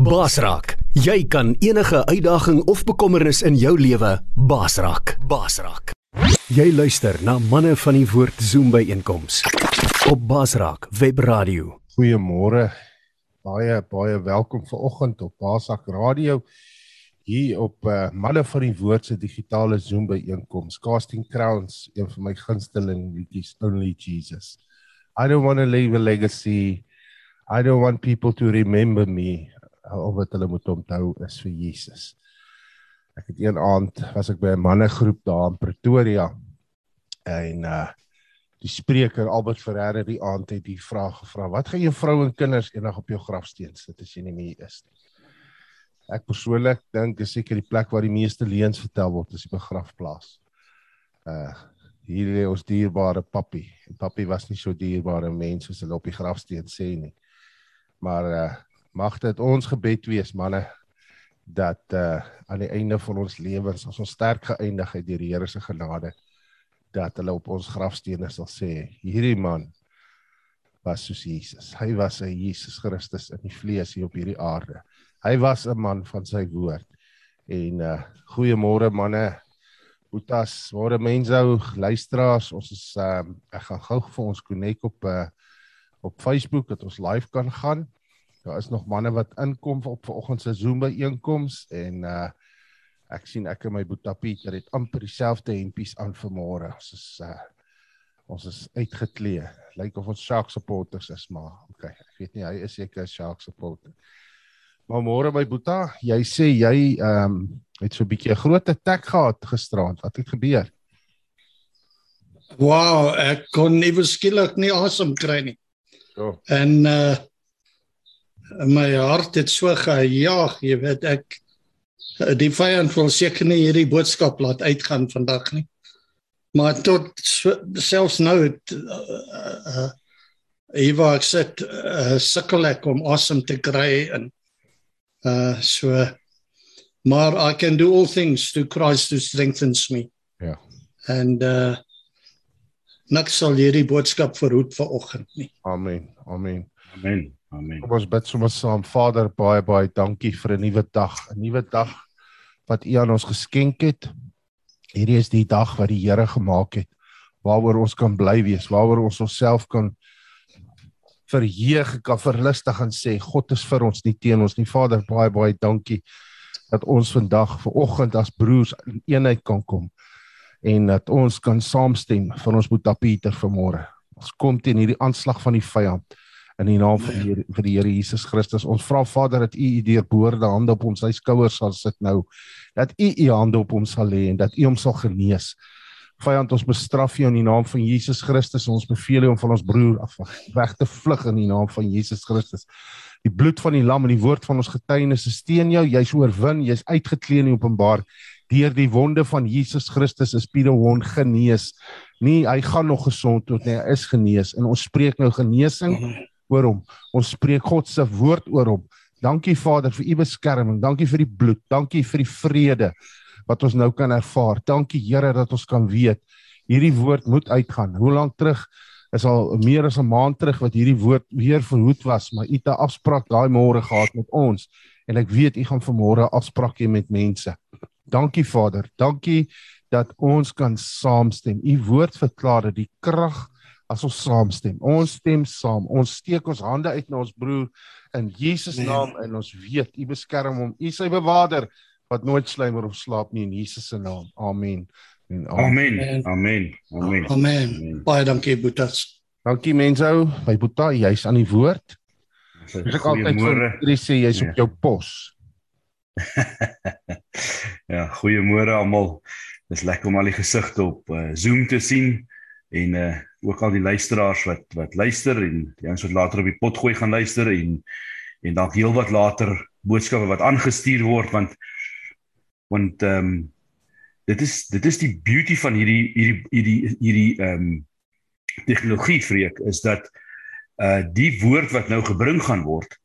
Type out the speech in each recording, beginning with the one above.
Basraak, jy kan enige uitdaging of bekommernis in jou lewe basraak. Basraak. Jy luister na manne van die woord Zoom by einkoms op Basraak Webradio. Goeiemôre. Baie baie welkom vanoggend op Basraak Radio hier op uh, manne van die woord se digitale Zoom by einkoms. Casting Crowns, een van my gunsteling liedjies, Only Jesus. I don't want to leave a legacy. I don't want people to remember me al wat hulle moet onthou is vir Jesus. Ek het een aand was ek by 'n mannegroep daar in Pretoria en uh die spreker Albert Ferreira die aand het die vraag gevra: "Wat gaan jou vrou en kinders eendag op jou grafsteen sit as jy nie meer is nie?" Ek persoonlik dink is seker die plek waar die meeste leuns vertel word, is die begrafplaas. Uh hier lê ons dierbare papi. En papi was nie so dierbare mens soos hulle op die grafsteen sê nie. Maar uh mag dit ons gebed wees manne dat uh aan die einde van ons lewens as ons sterk geëindig het deur die Here se genade dat hulle op ons grafstene sal sê hierdie man was soos Jesus. Hy was 'n Jesus Christus in die vlees hier op hierdie aarde. Hy was 'n man van sy woord. En uh goeiemôre manne. Boetas, môre mense ou, luisteraars, ons is uh ek gaan gou vir ons connect op uh op Facebook dat ons live kan gaan. Daar is nog manne wat inkom op vanoggend se Zoom byeenkoms en uh ek sien ek en my Boeta Pieter het amper dieselfde hempies aan vanmôre. Ons is uh ons is uitgeklee. Lyk of ons Shark supporters is, maar okay, ek weet nie hy is seker 'n Shark supporter. Maar môre my Boeta, jy sê jy ehm um, het so 'n bietjie 'n groot attack gehad gisterand. Wat het gebeur? Wow, ek kon nie beskiklik nie asem kry nie. Oh. En uh my hart het so gejaag, jy weet ek die vyand wil seker nie hierdie boodskap laat uitgaan vandag nie. Maar tot selfs nou het uh, uh Eva ek sit uh, sukkel ek om asem te kry en uh so maar I can do all things through Christ who strengthens me. Ja. En uh niks sal hierdie boodskap verhoed vanoggend nie. Amen. Amen. Amen. Amen. Kom ons bid sommer saam. Vader, baie baie dankie vir 'n nuwe dag, 'n nuwe dag wat U aan ons geskenk het. Hierdie is die dag wat die Here gemaak het waaroor ons kan bly wees, waaroor ons onsself kan verheug, kan verlustig en sê God is vir ons, nie teen ons nie. Vader, baie baie dankie dat ons vandag vanoggend as broers in eenheid kan kom en dat ons kan saamstem vir ons Boeta Pieter vanmôre. Ons kom teen hierdie aanslag van die vyand in die naam van die vir die Here Jesus Christus. Ons vra Vader dat U U deurboorde hande op ons sy skouers sal sit nou. Dat U U hande op hom sal lê en dat U hom sal genees. Vyand, ons bestraf U in die naam van Jesus Christus. Ons beveel U om van ons broer af weg te vlug in die naam van Jesus Christus. Die bloed van die lam en die woord van ons getuienis is teen jou. Jy's oorwin, jy's uitgeklee in openbaar. Deur die wonde van Jesus Christus is Pieter Hond genees. Nee, hy gaan nog gesond word, nee, hy is genees en ons spreek nou genesing oor hom. Ons spreek God se woord oor hom. Dankie Vader vir u beskerming. Dankie vir die bloed. Dankie vir die vrede wat ons nou kan ervaar. Dankie Here dat ons kan weet hierdie woord moet uitgaan. Hoe lank terug is al meer as 'n maand terug wat hierdie woord weer verhoed was, maar u het 'n afspraak daai môre gehad met ons en ek weet u gaan vanmôre afspraak hê met mense. Dankie Vader. Dankie dat ons kan saamstem. U woord verklaar dat die krag as ons saamstem. Ons stem saam. Ons steek ons hande uit na ons broer in Jesus Nee. naam en ons weet U beskerm hom. U sy bewaarder wat nooit slymer of slaap nie in Jesus se naam. Amen. En amen. Amen. Amen. Amen. Amen. Baie dankie Boetas. Dankie mense ou. By Boeta, jy's aan die woord. Ek altyd vir sê jy's Ja. op jou pos. Ja, goeiemôre almal. Dis lekker om al die gesigte op uh, Zoom te sien en uh ook al die luisteraars wat wat luister en die ouens wat later op die pot gooi gaan luister en en dalk heelwat later boodskappe wat aangestuur word want want ehm um, dit is dit is die beauty van hierdie hierdie hierdie hierdie ehm um, tegnologie vreek is dat uh die woord wat nou gebring gaan word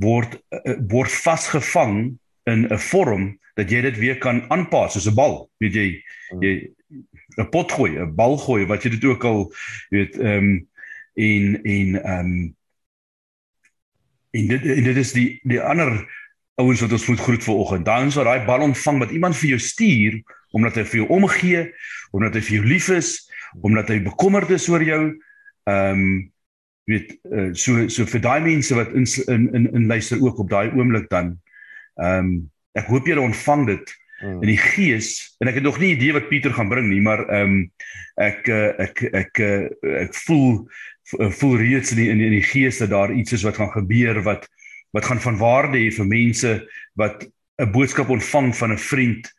word uh, word vasgevang in 'n vorm dat jy dit weer kan aanpas soos 'n bal weet jy jy 'n pot gooi 'n bal gooi wat jy dit ook al weet ehm um, en en ehm um, en dit en dit is die die ander ouens wat ons moet groet vir oggend. Dan sal daai bal ontvang wat iemand vir jou stuur omdat hy vir jou omgee, omdat hy vir jou lief is, omdat hy bekommerd is oor jou. Ehm um, weet uh, so so vir daai mense wat in in in, in luister ook op daai oomblik dan. Ehm um, ek hoop julle ontvang dit hmm. in die gees en ek het nog nie idee wat Pieter gaan bring nie, maar ehm um, ek, ek ek ek ek ek voel voel reeds in die, in die gees dat daar iets is wat gaan gebeur wat wat gaan van waarde hê vir mense wat 'n boodskap ontvang van 'n vriend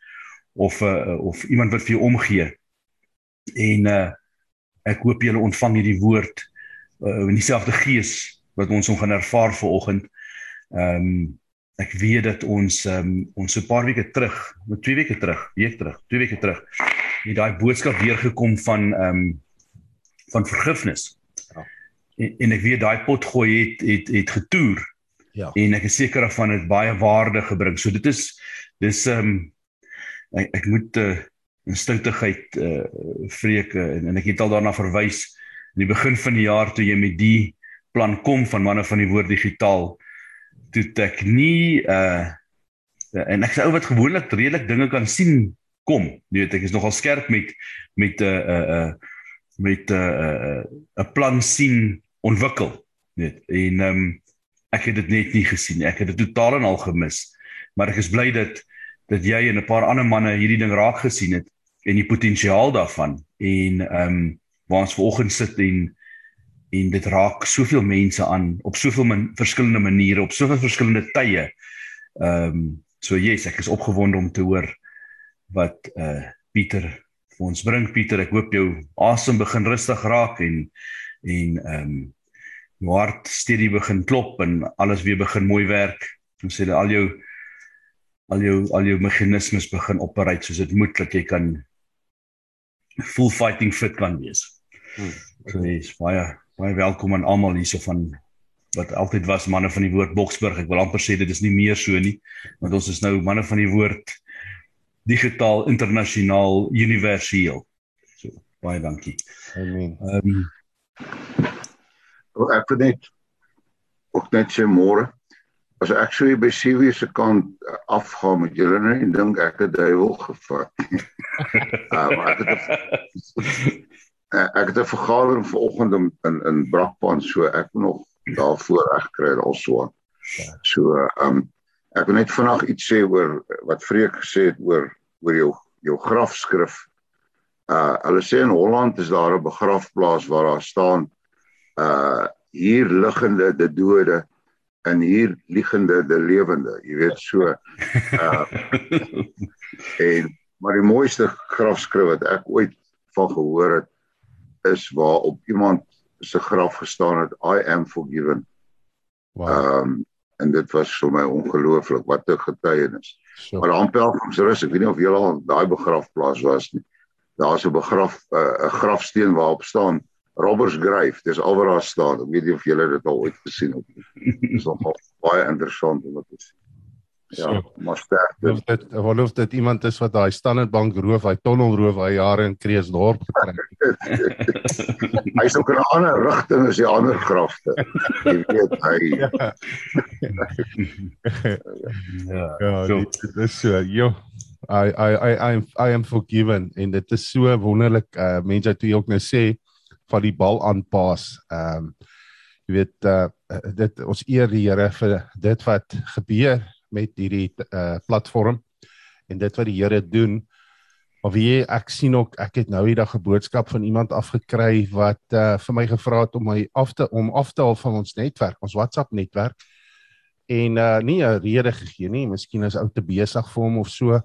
of 'n uh, of iemand wat vir jou omgee. En uh ek hoop julle ontvang hierdie woord uh, in dieselfde gees wat ons hom gaan ervaar vanoggend. Ehm um, ek weet dat ons um, ons so 'n paar weke terug, met 2 weke terug, week terug, 2 weke terug, het daai boodskap weer gekom van ehm um, van vergifnis. Ja. En, en ek weet daai pot gooi het het het getoer Ja. En ek is seker daarvan dit baie waarde gebring. So dit is dis ehm um, ek, ek moet uh, eh, instinktigheid uh eh, vreek en, en ek het al daarna verwys in die begin van die jaar toe jy met die plan kom van manne van die woord digitaal toe ek nie uh en ek sê ou wat gewoonlik redelik dinge kan sien kom. Jy weet ek is nogal skerp met met 'n uh, 'n uh, met 'n uh, 'n uh, plan sien ontwikkel. Net en ehm um, ek het dit net nie gesien. Ek het dit totaal en al gemis. Maar ek is bly dat dat jy en 'n paar ander manne hierdie ding raak gesien het en die potensiaal daarvan en ehm um, waar ons vanoggend sit en en dit raak soveel mense aan op soveel man, verskillende maniere op soveel verskillende tye. Ehm um, so yes, ek is opgewonde om te hoor wat uh Pieter vir ons bring. Pieter, ek hoop jou asem begin rustig raak en en ehm um, jou hart steady begin klop en alles weer begin mooi werk. Ons sê al jou al jou al jou meganismes begin operate soos dit moet dat jy kan full fighting fit kan wees. Hmm. So dis baie baie welkom aan almal hierso van wat altyd was manne van die woord Boksburg. Ek wil amper sê dit is nie meer so nie want ons is nou manne van die woord digitaal internasionaal universeel. So baie dankie. Amen. Ehm um, ek wil net ook net sê môre as ek sou by CV se kant uh, afgaan met julle net en dink ek het duiwel gevat. uh, maar ek het ek het 'n vergadering vanoggend in in, in Brakpan so ek moet nog daarvoor reg kry al so. So ehm um, ek wil net vanaand iets sê oor wat Freek gesê het oor oor jou jou grafskrif. Uh hulle sê in Holland is daar 'n begrafplaas waar daar staan uh hier liggende de dode en hier liggende de lewende jy weet so uh en maar die mooiste grafskrif wat ek ooit van gehoor het is waar op iemand se graf gestaan het I am forgiven. Wow. Um en dit was vir my ongelooflik wat 'n getuienis. So. Maar aan Pelgrimsrus, ek weet nie of julle al daai begrafplaas was nie. Daar's 'n begraf 'n uh, grafsteen waarop staan Roberts Grave, dis al waar daar staan. Ek weet nie of julle dit al ooit gesien het nie. Dis nogal baie interessant om te sien. Ja, so, maar sterk. Of dit of dit iemand is wat daai Standard Bank roof, hy tonnel roof hy jare in Kreeusdorp getrek. Hy's ook in 'n ander rigting as die ander grafte. Jy weet hy. ja. ja, ja so. dit is so. Jo. I I I I am I am forgiven en dit is so wonderlik uh mense toe ook nou sê van die bal aanpas. Ehm um, jy weet uh dit ons eer die Here vir dit wat gebeur met hierdie uh platform en dit wat die Here doen. Maar wie ek sien ook ek het nou eendag 'n boodskap van iemand afgekry wat uh vir my gevra het om my af te om af te haal van ons netwerk, ons WhatsApp netwerk. En uh nie 'n rede gegee nie, miskien is ou te besig vir hom of so.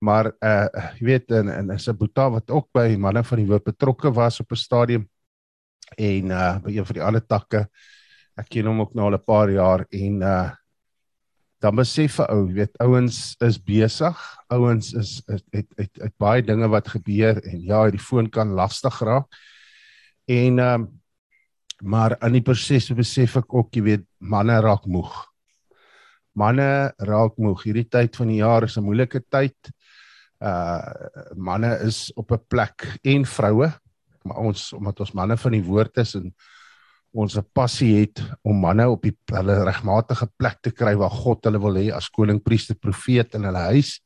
Maar uh jy weet en en is 'n boeta wat ook by manne van die woord betrokke was op 'n stadium. En uh by een van die ander takke ek ken hom ook nou al 'n paar jaar en uh dan besef vir ou jy weet ouens is besig ouens is het het, het het baie dinge wat gebeur en ja die foon kan lastig raak. En um maar in die proses besef ek ook jy weet manne raak moeg. Manne raak moeg. Hierdie tyd van die jaar is 'n moeilike tyd. Uh manne is op 'n plek en vroue maar ons omdat ons manne van die woord is en ons 'n passie het om manne op die hulle regmatige plek te kry waar God hulle wil hê as koning, priester, profeet in hulle huis.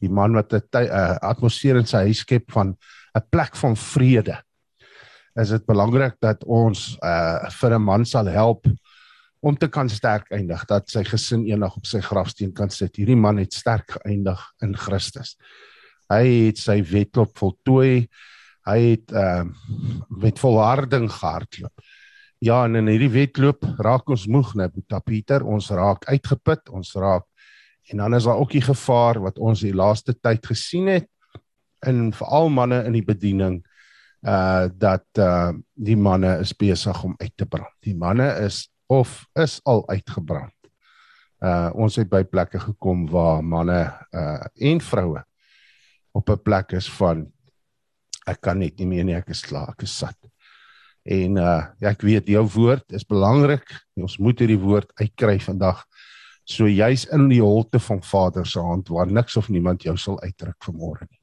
Die man wat 'n atmosfeer in sy huis skep van 'n plek van vrede. Is dit belangrik dat ons uh vir 'n man sal help om te kan sterk eindig dat sy gesin eendag op sy grafsteen kan sit. Hierdie man het sterk geëindig in Christus. Hy het sy wedloop voltooi. Hy het uh, met volharding gehardloop. Ja, en in hierdie wedloop raak ons moeg, né, Boeta Pieter, ons raak uitgeput, ons raak en dan is daar ook die gevaar wat ons die laaste tyd gesien het in veral manne in die bediening uh dat uh die manne is besig om uit te brand. Die manne is of is al uitgebrand. Uh ons het by plekke gekom waar manne uh en vroue op 'n plek is van ek kan net nie meer nie, ek is klaar, ek is sat. En uh ja, ek weet jou woord is belangrik. Ons moet hierdie woord uitkry vandag. So jy's in die holte van Vader se hand waar niks of niemand jou sal uitdruk vanmôre nie.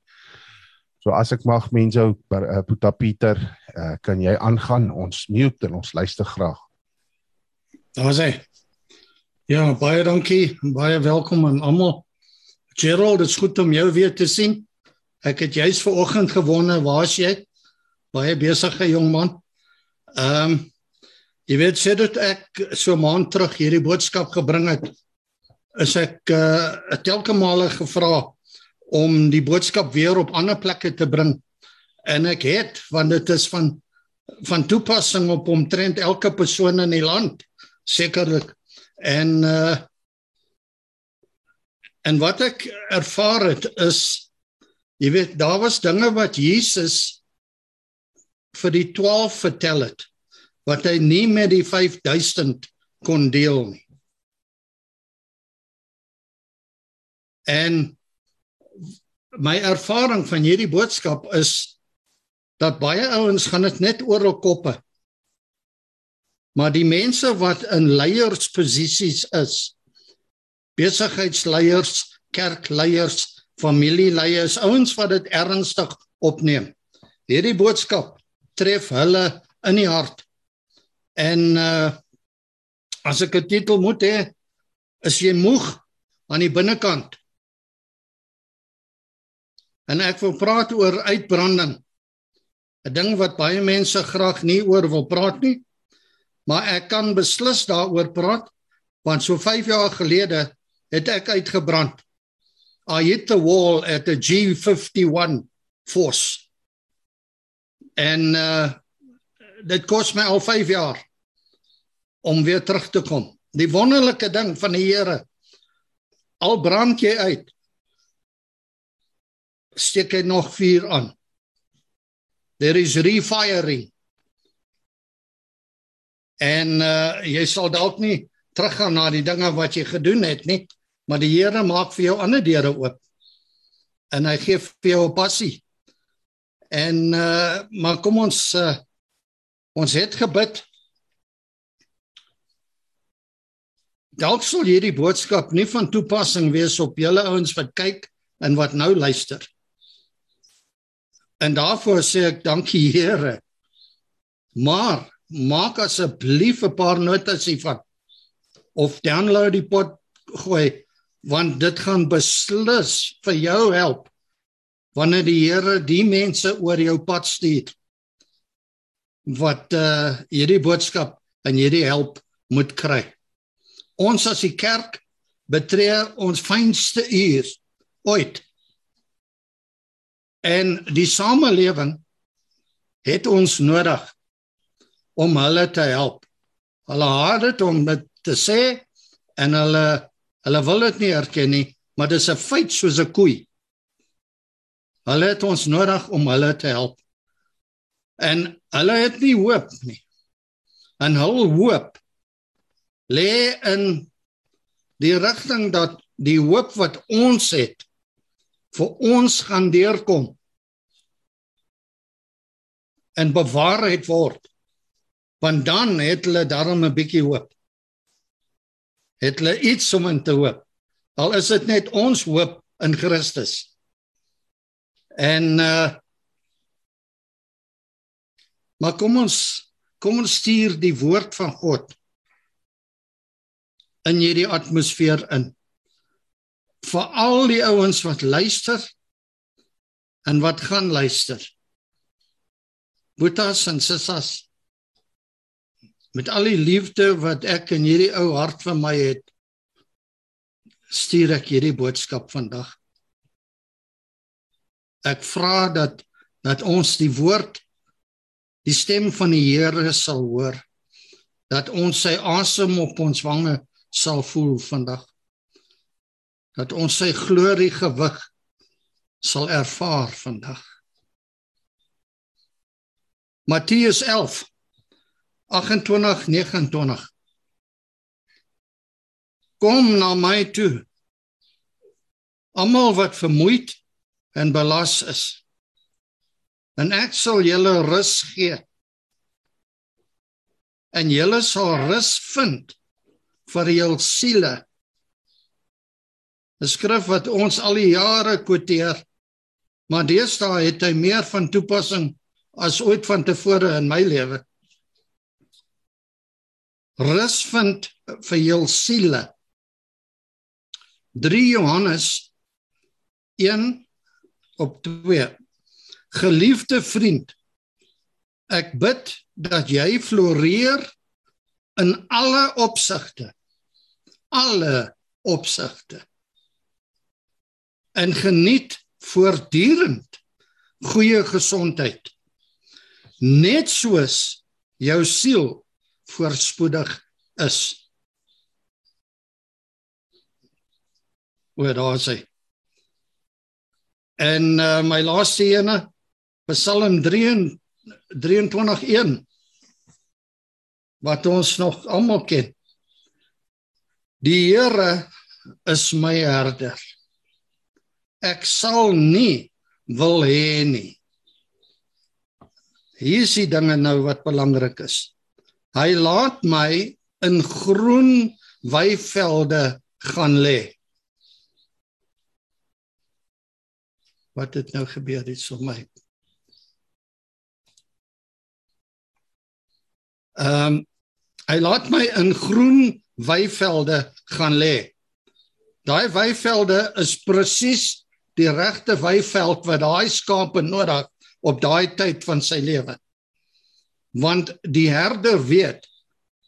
So as ek mag mense ou uh, Puta Pieter, uh, kan jy aangaan? Ons mute en ons luister graag. Daar sê. Ja, baie dankie. Baie welkom aan almal. Gerald, dit is goed om jou weer te sien. Ek het juis ver oggend gewonder, waar's jy? Baie besige jong man. Ehm um, jy weet sê dit ek so maand terug hierdie boodskap gebring het, is ek uh telke male gevra om die boodskap weer op ander plekke te bring. En ek het want dit is van van toepassing op omtrent elke persoon in die land sekerlik en uh en wat ek ervaar het is jy weet daar was dinge wat Jesus vir die 12 vertel het wat hy nie met die 5000 kon deel nie en my ervaring van hierdie boodskap is dat baie ouens gaan dit net oor hul koppe Maar die mense wat in leiersposisies is, besigheidsleiers, kerkleiers, familieleiers, ouens wat dit ernstig opneem. Hierdie boodskap tref hulle in die hart. En uh as ek 'n titel moet hê, is jy moeg aan die binnekant. En ek wil praat oor uitbranding. 'n Ding wat baie mense graag nie oor wil praat nie maar ek kan beslis daaroor praat want so 5 jaar gelede het ek uitgebrand. I hit the wall at the G51 force. En uh dit kos my al 5 jaar om weer terug te kom. Die wonderlike ding van die Here al brand jy uit steek hy nog vuur aan. There is refiring. En uh jy sal dalk nie teruggaan na die dinge wat jy gedoen het nie, maar die Here maak vir jou ander deure oop. En hy gee vir jou 'n passie. En uh maar kom ons uh ons het gebid. Dalk sal hierdie boodskap nie van toepassing wees op julle ouens wat kyk en wat nou luister. En daarvoor sê ek dankie Here. Maar maak asseblief 'n paar notas hiervan of download die pot gooi want dit gaan beslis vir jou help wanneer die Here die mense oor jou pad stuur wat uh hierdie boodskap en hierdie help moet kry. Ons as die kerk betree ons fynste uur ooit. En die samelewing het ons nodig om hulle te help. Hulle haat dit om dit te sê en hulle hulle wil dit nie erken nie, maar dit is 'n feit soos 'n koei. Hulle het ons nodig om hulle te help. En hulle het nie hoop nie. En hul hoop lê in die rigting dat die hoop wat ons het vir ons gaan deurkom en bewaarheid word want dan het hulle daarom 'n bietjie hoop. Het hulle iets om in te hoop. Al is dit net ons hoop in Christus. En uh Maar kom ons kom ons stuur die woord van God in hierdie atmosfeer in. Vir al die ouens wat luister en wat gaan luister. Boetas en sissas met al die liefde wat ek in hierdie ou hart van my het stuur ek hierdie boodskap vandag. Ek vra dat dat ons die woord die stem van die Here sal hoor. Dat ons sy asem op ons wange sal voel vandag. Dat ons sy glorie gewig sal ervaar vandag. Matteus 11 28 29 Kom na my toe. Almal wat vermoeid en belas is. En ek sal julle rus gee. En julle sal rus vind vir jul siele. 'n skrif wat ons al die jare quoteer maar deesdae het hy meer van toepassing as ooit van tevore in my lewe. Rus vind vir jul siele. 3 Johannes 1 op 2 Geliefde vriend, ek bid dat jy floreer in alle opsigte. Alle opsigte. En geniet voortdurend goeie gesondheid. Net soos jou siel voorspoedig is. Oor daar sê. En uh, my laaste ene Psalm 23:1 wat ons nog almal ken. Die Here is my herder. Ek sal nie wil hê nie. Hier is die dinge nou wat belangrik is. Hy laat my in groen weivelde gaan lê. Wat het nou gebeur hier so my? Ehm um, hy laat my in groen weivelde gaan lê. Daai weivelde is presies die regte weiveld wat daai skape nodig op daai tyd van sy lewe. Want die herder weet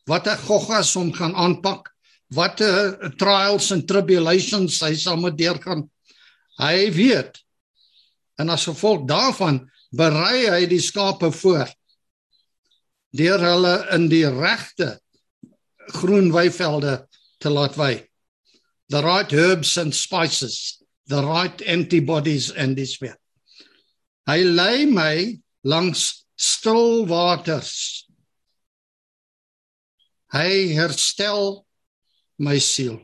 wat 'n goggas hom gaan aanpak, wat 'n trials and tribulations hy sal moet deurgaan. Hy weet en as gevolg daarvan berei hy die skape voor deur hulle in die regte groen weivelde te laat wy. The right herbs and spices, the right antibodies and this way. Hy lei my langs stil waters. Hy herstel my siel.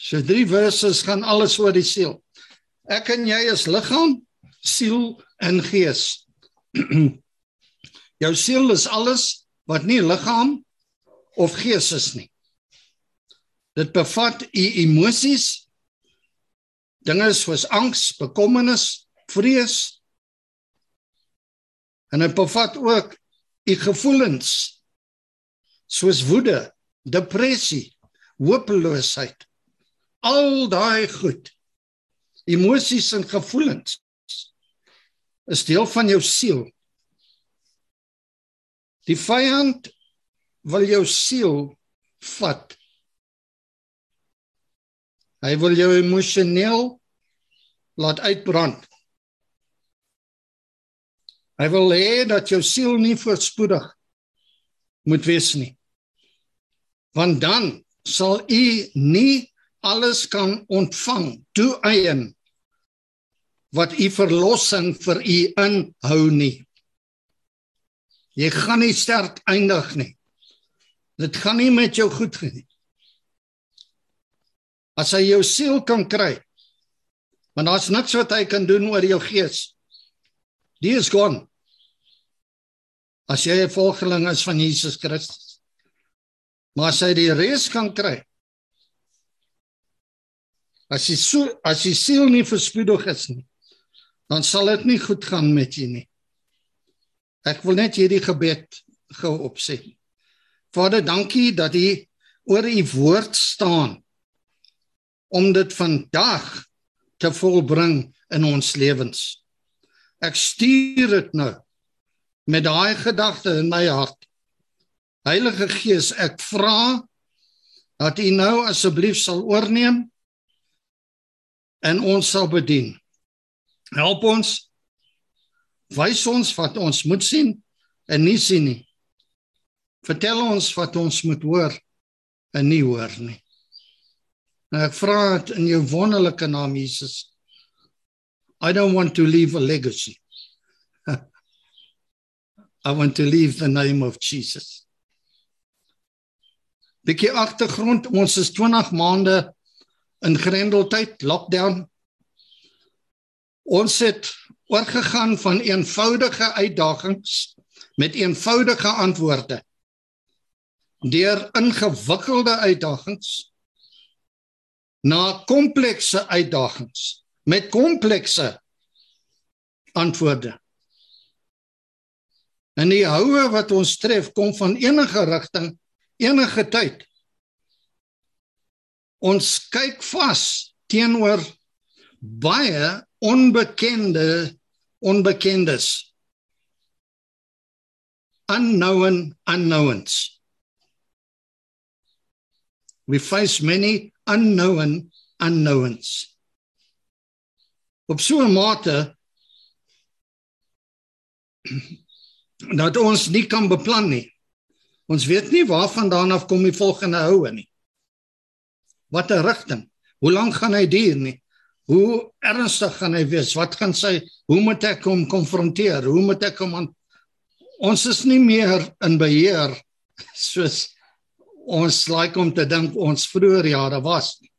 So drie verses gaan alles oor die siel. Ek en jy is liggaam, siel en gees. Jou siel is alles wat nie liggaam of gees is nie. Dit bevat u emosies, dinge soos angs, bekommernis, vrees. En dit bevat ook u gevoelens soos woede, depressie, hopeloosheid. Al daai goed. Emosies en gevoelens is deel van jou siel. Die vyand wil jou siel vat. Hy wil jou emosioneel laat uitbrand. Hy wil hê dat jou siel nie voorspoedig moet wees nie. Want dan sal u nie alles kan ontvang toe eien wat u verlossing vir u inhou nie. Jy gaan nie sterk eindig nie. Dit gaan nie met jou goed gaan nie. As hy jou siel kan kry, want daar's niks wat hy kan doen oor jou gees. Die is gone. As jy 'n volgeling is van Jesus Christus. Maar as hy die res kan kry, as jy so as jy siel nie verspoedig is nie, dan sal dit nie goed gaan met jou nie. Ek wil net hierdie gebed gou opsê. Vader, dankie dat U oor U woord staan om dit vandag te volbring in ons lewens. Ek stuur dit nou met daai gedagte in my hart. Heilige Gees, ek vra dat U nou asseblief sal oorneem en ons sal bedien. Help ons. Wys ons wat ons moet sien en nie sien nie. Vertel ons wat ons moet hoor en nie hoor nie. En ek vra dit in jou wonderlike naam Jesus. I don't want to leave a legacy. I want to leave the name of Jesus. Bietjie agtergrond, ons is 20 maande in grendeltyd, lockdown. Ons het oorgegaan van eenvoudige uitdagings met eenvoudige antwoorde deur ingewikkelde uitdagings na komplekse uitdagings met komplekse antwoorde. En die houe wat ons tref kom van enige rigting, enige tyd. Ons kyk vas teenoor baie onbekende onbekendes. Unknown unknowns. We face many unknown unknowns. Op so 'n mate dat ons nie kan beplan nie. Ons weet nie waarvandaan af kom die volgende houe nie. Wat 'n rigting. Hoe lank gaan hy duur nie? Hoe ernstig gaan hy wees? Wat gaan sy hoe moet ek hom konfronteer? Hoe moet ek hom aan Ons is nie meer in beheer soos ons like om te dink ons vroeër jare was nie.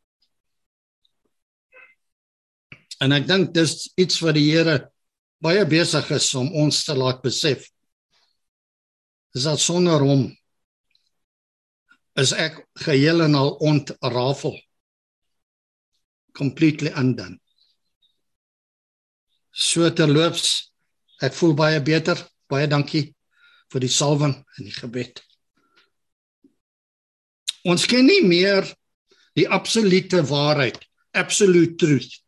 En ek dink dis iets wat die Here baie besig is om ons te laat besef is dat sonder hom is ek geheel en al ontrafel completely undone. So terloops ek voel baie beter. Baie dankie vir die salwing en die gebed. Ons ken nie meer die absolute waarheid absolute truth.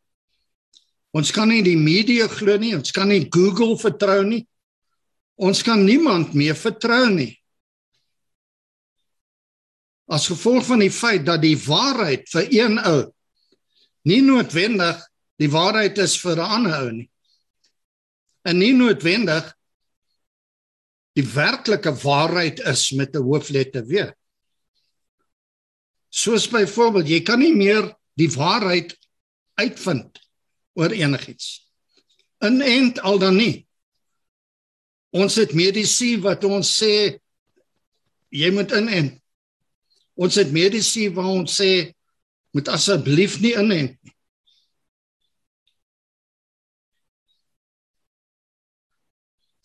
Ons kan nie die media glo nie ons kan nie google vertrou nie. Ons kan niemand meer vertrou nie. As gevolg van die feit dat die waarheid vir een ou nie noodwendig die waarheid is vir 'n ander ou nie. En nie noodwendig die werklike waarheid is met 'n hoofletter W. Soos byvoorbeeld, jy kan nie meer die waarheid uitvind oor enigiets. In end al dan nie. Ons het medisy wat ons sê jy moet inent. Ons het medisy wat ons sê moet asseblief nie inent nie.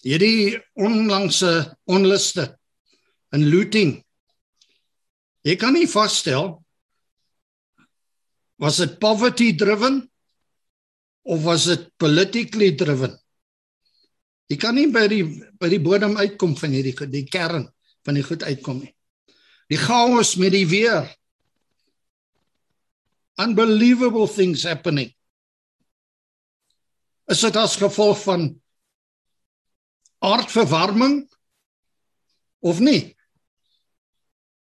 Hierdie onlangse onluste en looting. Jy kan nie vasstel was dit poverty driven of was dit politically driven? Jy kan nie by die by die bodem uitkom van hierdie die kern van die goed uitkom nie. Die chaos met die weer. Unbelievable things happening. Is dit as gevolg van aardverwarming of nie?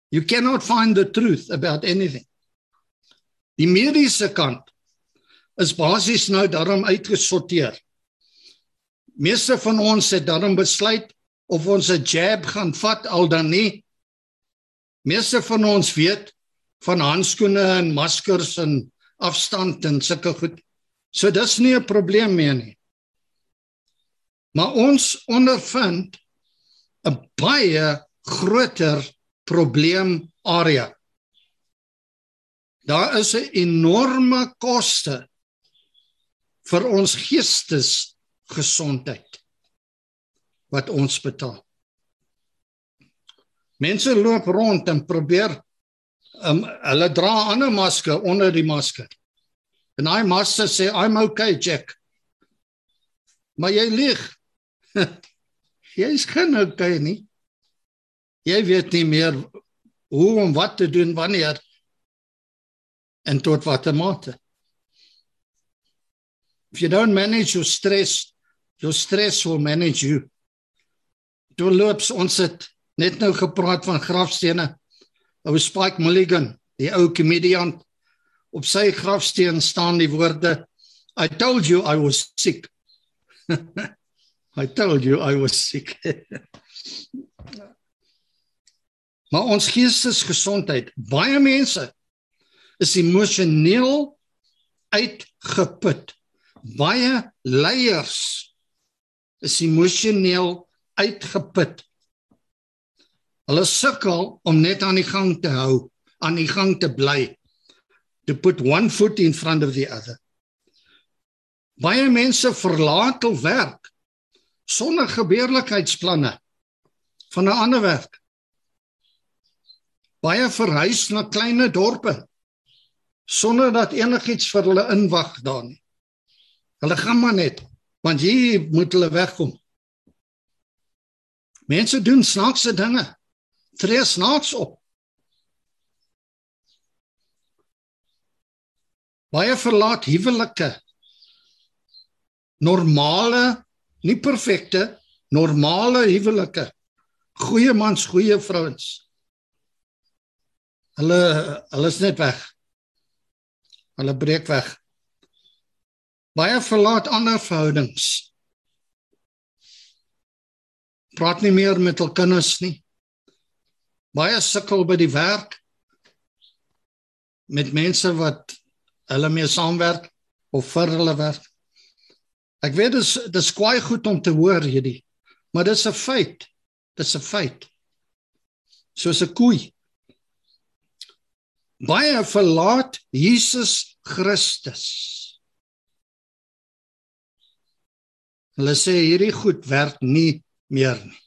You cannot find the truth about anything. Die mediese kant is basies nou daarom uitgesorteer meeste van ons het dan besluit of ons 'n jab gaan vat al dan nie. Meeste van ons weet van handskoene en maskers en afstand en sulke goed. So dis nie 'n probleem meer nie. Maar ons ondervind 'n baie groter probleem area. Daar is 'n enorme koste vir ons geestes gesondheid wat ons betaal. Mense loop rond en probeer um, hulle dra ander masker onder die masker. En hy masker sê I'm okay, Jack. Maar jy lieg. Jy's geen okay nie. Jy weet nie meer hoe om wat te doen wanneer en tot watter mate. If you don't manage your stress, your stress will manage you. Toe loops ons het net nou gepraat van grafstene. Ou Spike Mulligan, die ou komediant, op sy grafsteen staan die woorde I told you I was sick. I told you I was sick. maar ons geestesgesondheid, baie mense is emosioneel uitgeput. Baie leiers is emosioneel uitgeput. Hulle sukkel om net aan die gang te hou, aan die gang te bly. To put one foot in front of the other. Baie mense verlaat hul werk sonder gebeurlikheidsplanne van 'n ander werk. Baie verhuis na klein dorpe sonder dat enigiets vir hulle inwag daar nie. Hulle gaan maar net want hier moet hulle wegkom. Mense doen snaakse dinge. Tree snaaks op. Baie verlaat huwelike. Normale, nie perfekte, normale huwelike. Goeie mans, goeie vrouens. Hulle hulle is net weg. Hulle breek weg. Baie verlaat ander verhoudings. Praat nie meer met hul kinders nie. Baie sukkel by die werk met mense wat hulle mee saamwerk of vir hulle werk. Ek weet dis dis kwai goed om te hoor hierdie, maar dis 'n feit. Dis 'n feit. Soos 'n koei baie verlaat Jesus Christus. Hulle sê hierdie goed werk nie meer nie.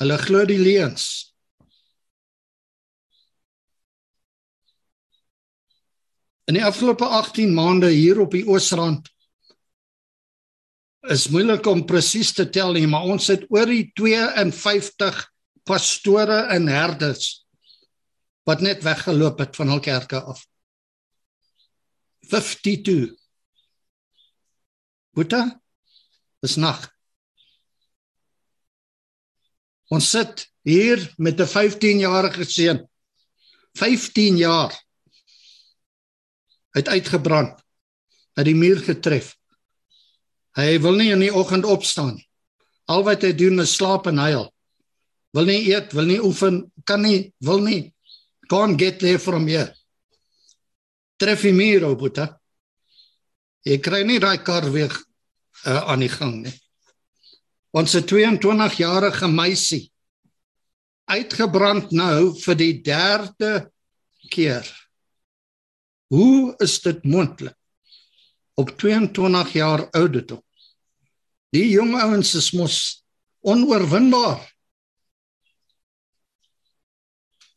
Hulle glo die leuns. In die afgelope 18 maande hier op die Oosrand is moeilik om presies te tel nie, maar ons het oor die 52 pastore en herders wat net weggeloop het van hul kerke af. 52. Boeta? Dis nag. Ons sit hier met 'n 15-jarige seun. 15 jaar. Het uitgebrand. Het die muur getref. Hy wil nie in die oggend opstaan nie. Al wat hy doen is slaap en huil wil nie eet, wil nie oefen, kan nie, wil nie. Can't get there from here. Tref hom hier, Boeta. Ek kry nie daai kar weer uh, aan die gang nie. Ons 22 jarige meisie uitgebrand nou vir die derde keer. Hoe is dit moontlik? Op 22 jaar ouderdom. Die jong ouens is mos onoorwinbaar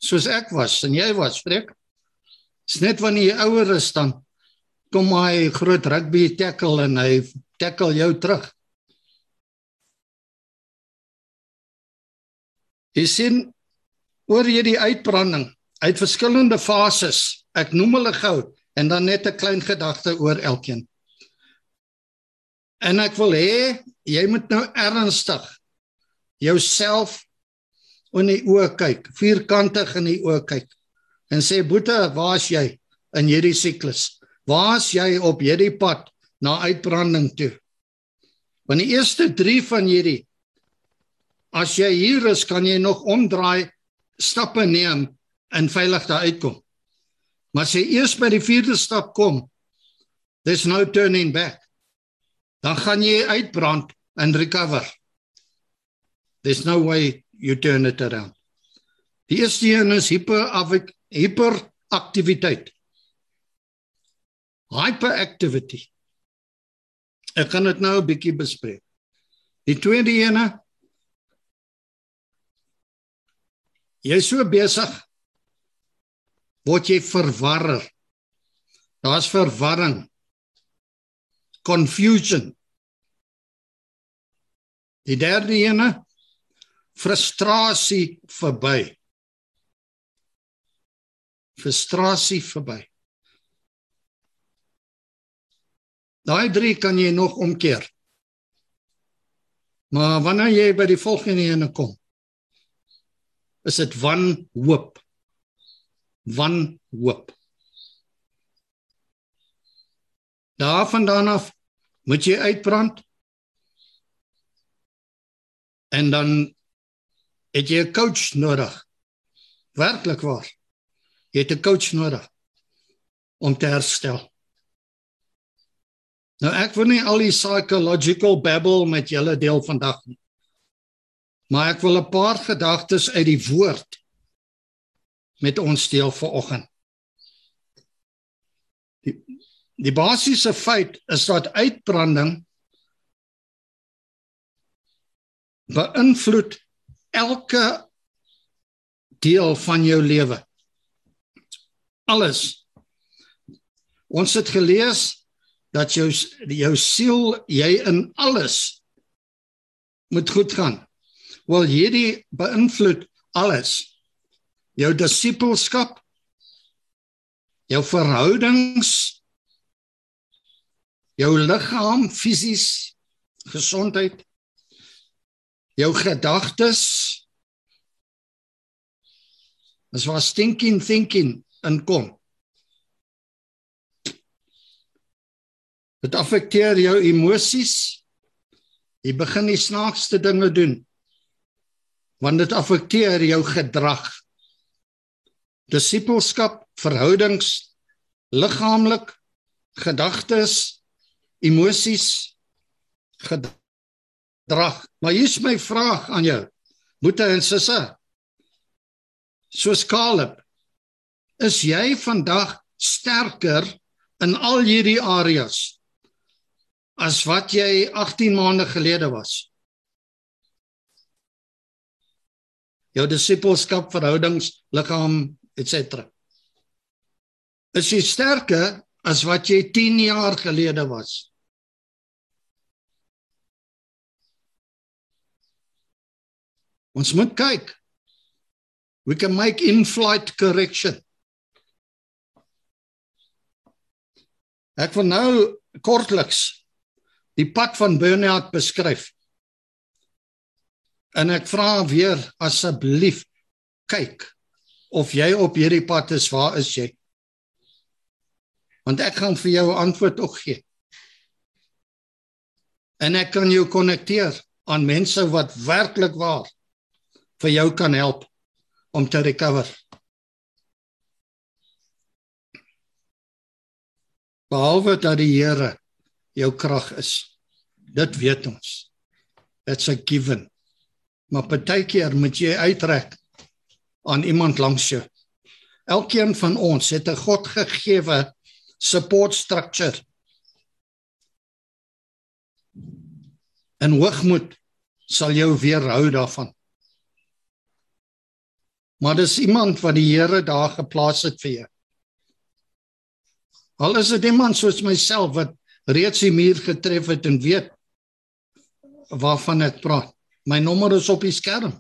soos ek was en jy was, spreek. Dis net wanneer jy ouer is dan kom hy groot rugby tackle en hy tackle jou terug. Jy sien oor hierdie uitbranding uit verskillende fases. Ek noem hulle gou en dan net 'n klein gedagte oor elkeen. En ek wil hê jy moet nou ernstig jouself in die oë kyk, vierkantig in die oë kyk en sê boete, waar's jy in hierdie siklus? Waar's jy op hierdie pad na uitbranding toe? Want die eerste 3 van hierdie as jy hier is, kan jy nog omdraai, stappe neem en veilig daar uitkom. Maar as jy eers by die vierde stap kom, there's no turning back. Dan gaan jy uitbrand en recover. There's no way you turn it around. Die eerste een is hyper hyperaktiwiteit. Hyperactivity. Ek gaan dit nou 'n bietjie bespreek. Die tweede een Jy is so besig word jy verwarrer. Daar's verwarring. Confusion Die derde ene frustrasie verby. Frustrasie verby. Daai drie kan jy nog omkeer. Maar wanneer jy by die volgende ene kom, is dit wanhoop. Wanhoop. Daarvandaan af moet jy uitbrand. En dan het jy 'n coach nodig. Werklik waar. Jy het 'n coach nodig om te herstel. Nou ek wil nie al die psychological babble met julle deel vandag nie. Maar ek wil 'n paar gedagtes uit die woord met ons deel vanoggend. Die die basiese feit is dat uitbranding beïnvloed elke deel van jou lewe. Alles. Ons het gelees dat jou jou siel jy in alles moet goed gaan. Wel hierdie beïnvloed alles. Jou disipelskap, jou verhoudings, jou liggaam fisies gesondheid, jou gedagtes. Dis waar thinking thinking inkom. Dit affekteer jou emosies. Jy begin die snaakste dinge doen. Want dit affekteer jou gedrag. Disipelskap, verhoudings, liggaamlik, gedagtes, emosies, gedrag. Maar hier's my vraag aan jou. Boete en sisse. Soos Caleb, is jy vandag sterker in al hierdie areas as wat jy 18 maande gelede was. Jou disipelskap, verhoudings, liggaam, etc. Is jy sterker as wat jy 10 jaar gelede was? Ons moet kyk. We can make in-flight correction. Ek wil nou kortliks die pad van burn-out beskryf. En ek vra weer asseblief kyk of jy op hierdie pad is, waar is jy? Want ek gaan vir jou 'n antwoord ook gee. En ek kan jou konnekteer aan mense wat werklik waar vir jou kan help om te recover. Behalwe dat die Here jou krag is. Dit weet ons. It's a given. Maar partykeer moet jy uittrek aan iemand langs jou. Elkeen van ons het 'n Godgegewe support structure. En hoogmoed sal jou weerhou daarvan. Maar dis iemand wat die Here daar geplaas het vir jou. Al is dit iemand soos myself wat reeds die muur getref het en weet waarvan ek praat. My nommer is op die skerm.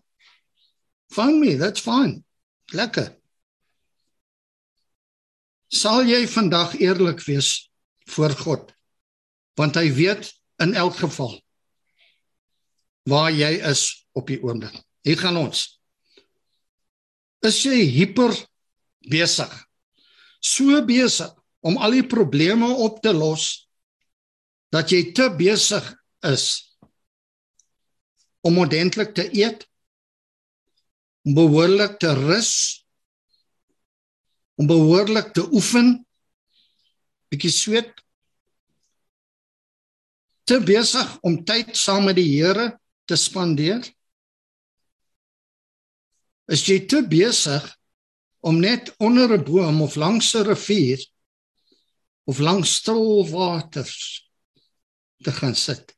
Phone me, that's fine. Lekker. Sal jy vandag eerlik wees voor God? Want hy weet in elk geval waar jy is op die oomblik. Hier gaan ons. Is jy hiper besig? So besig om al die probleme op te los dat jy te besig is om ordentlik te eet om behoorlik te rus om behoorlik te oefen bietjie sweet te besig om tyd saam met die Here te spandeer is jy te besig om net onder 'n boom of langs 'n rivier of langs stil waters te gaan sit.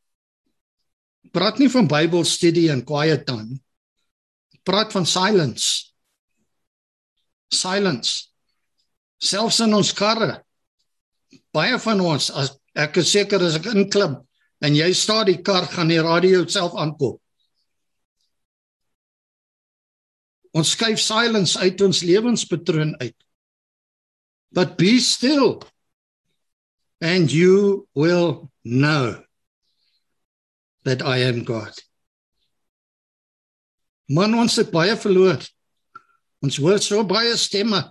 Praat nie van Bybelstudie en quiet time. Praat van silence. Silence. Selfs in ons karre. Baie van ons as ek is seker as ek inklim en jy staar die kar gaan die radio self aankom. Ons skuif silence uit ons lewenspatroon uit. But be still and you will know that I am God. Man ons het baie verloor. Ons hoor so baie stemme.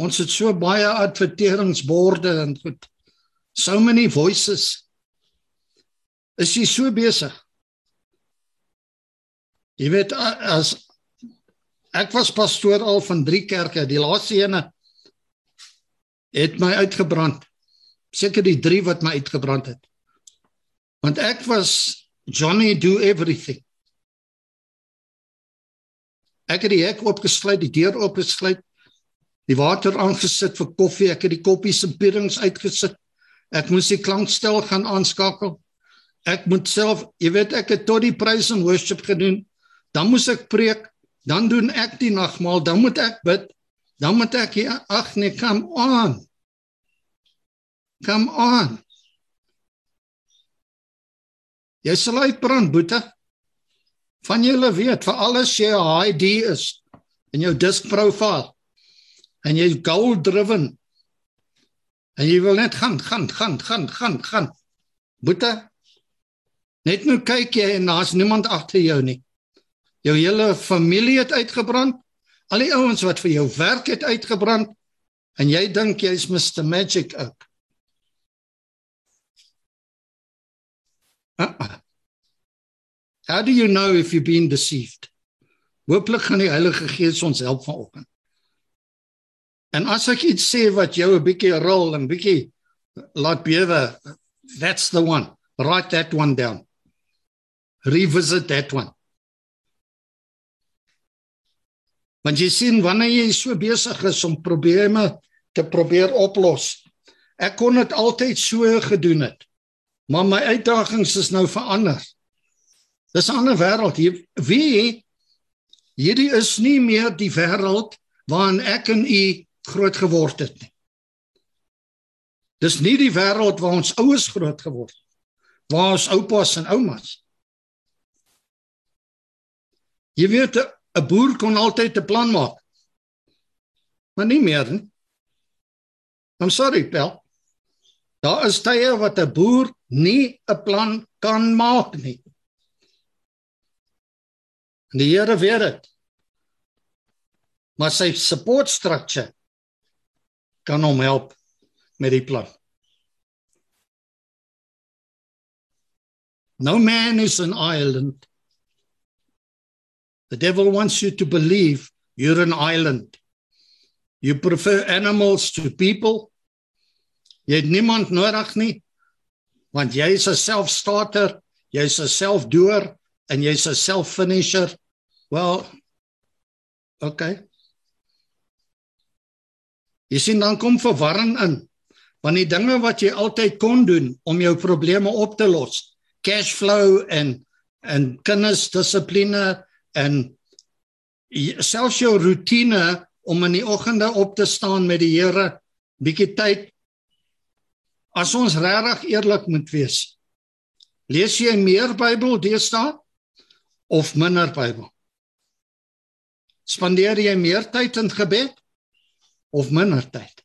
Ons het so baie adverteringsborde en goed. So many voices. Is jy so besig? Jy weet as ek was pastoor al van 3 kerke, die laaste ene het my uitgebrand. Seker die 3 wat my uitgebrand het. Want ek was Johnny do everything. Ek het die hek oopgesluit, die deur oopgesluit, die water aangesit vir koffie, ek het die koppies en pierings uitgesit. Ek moes die klankstel gaan aanskakel. Ek moet self, jy weet ek het tot die praise and worship gedoen. Dan moes ek preek, dan doen ek die nagmaal, dan moet ek bid. Dan moet ek ag nee, come on. Come on. Jy sal uitbrand, boete. Van julle weet, vir alles jy 'n ID is in jou disk profile en jy goal driven en jy wil net gaan, gaan, gaan, gaan, gaan, gaan. Boete. Net nou kyk jy en daar's niemand agter jou nie. Jou hele familie het uitgebrand. Al die ouens wat vir jou werk het uitgebrand en jy dink jy's Mr Magic ook. Uh -uh. How do you know if you've been deceived? Hooplik gaan die Heilige Gees ons help vanoggend. En as ek iets sê wat jou 'n bietjie rol en bietjie laat bewe, that's the one. Write that one down. Revisit that one. Want jy sien wanneer jy so besig is om probleme te probeer oplos. Ek kon dit altyd so gedoen het. Maar my uitdagings is nou verander. Dis 'n ander wêreld hier. Wie hierdie is nie meer die wêreld waarin ek en u groot geword het nie. Dis nie die wêreld waar ons ouers groot geword het. Waar ons oupas en oumas. Jy weet 'n boer kon altyd 'n plan maak. Maar nie meer nie. I'm sorry, Pel. Daar is tye wat 'n boer nie 'n plan kan maak nie. En die Here weet dit. Maar sy support structure kan hom help met die plan. No man is an island. The devil wants you to believe you're an island. You prefer animals to people. Jy het niemand nodig nie want jy is 'n self-starter, jy's 'n self-doer en jy's 'n self-finisher. Wel okay. Jy sien dan kom verwarring in. Want die dinge wat jy altyd kon doen om jou probleme op te los, cash flow en en kinderdissipline en selfs jou rotine om in die oggende op te staan met die Here, bietjie tyd. As ons regtig eerlik moet wees, lees jy meer Bybel deesdae of minder Bybel? Spandeer jy meer tyd in gebed of minder tyd?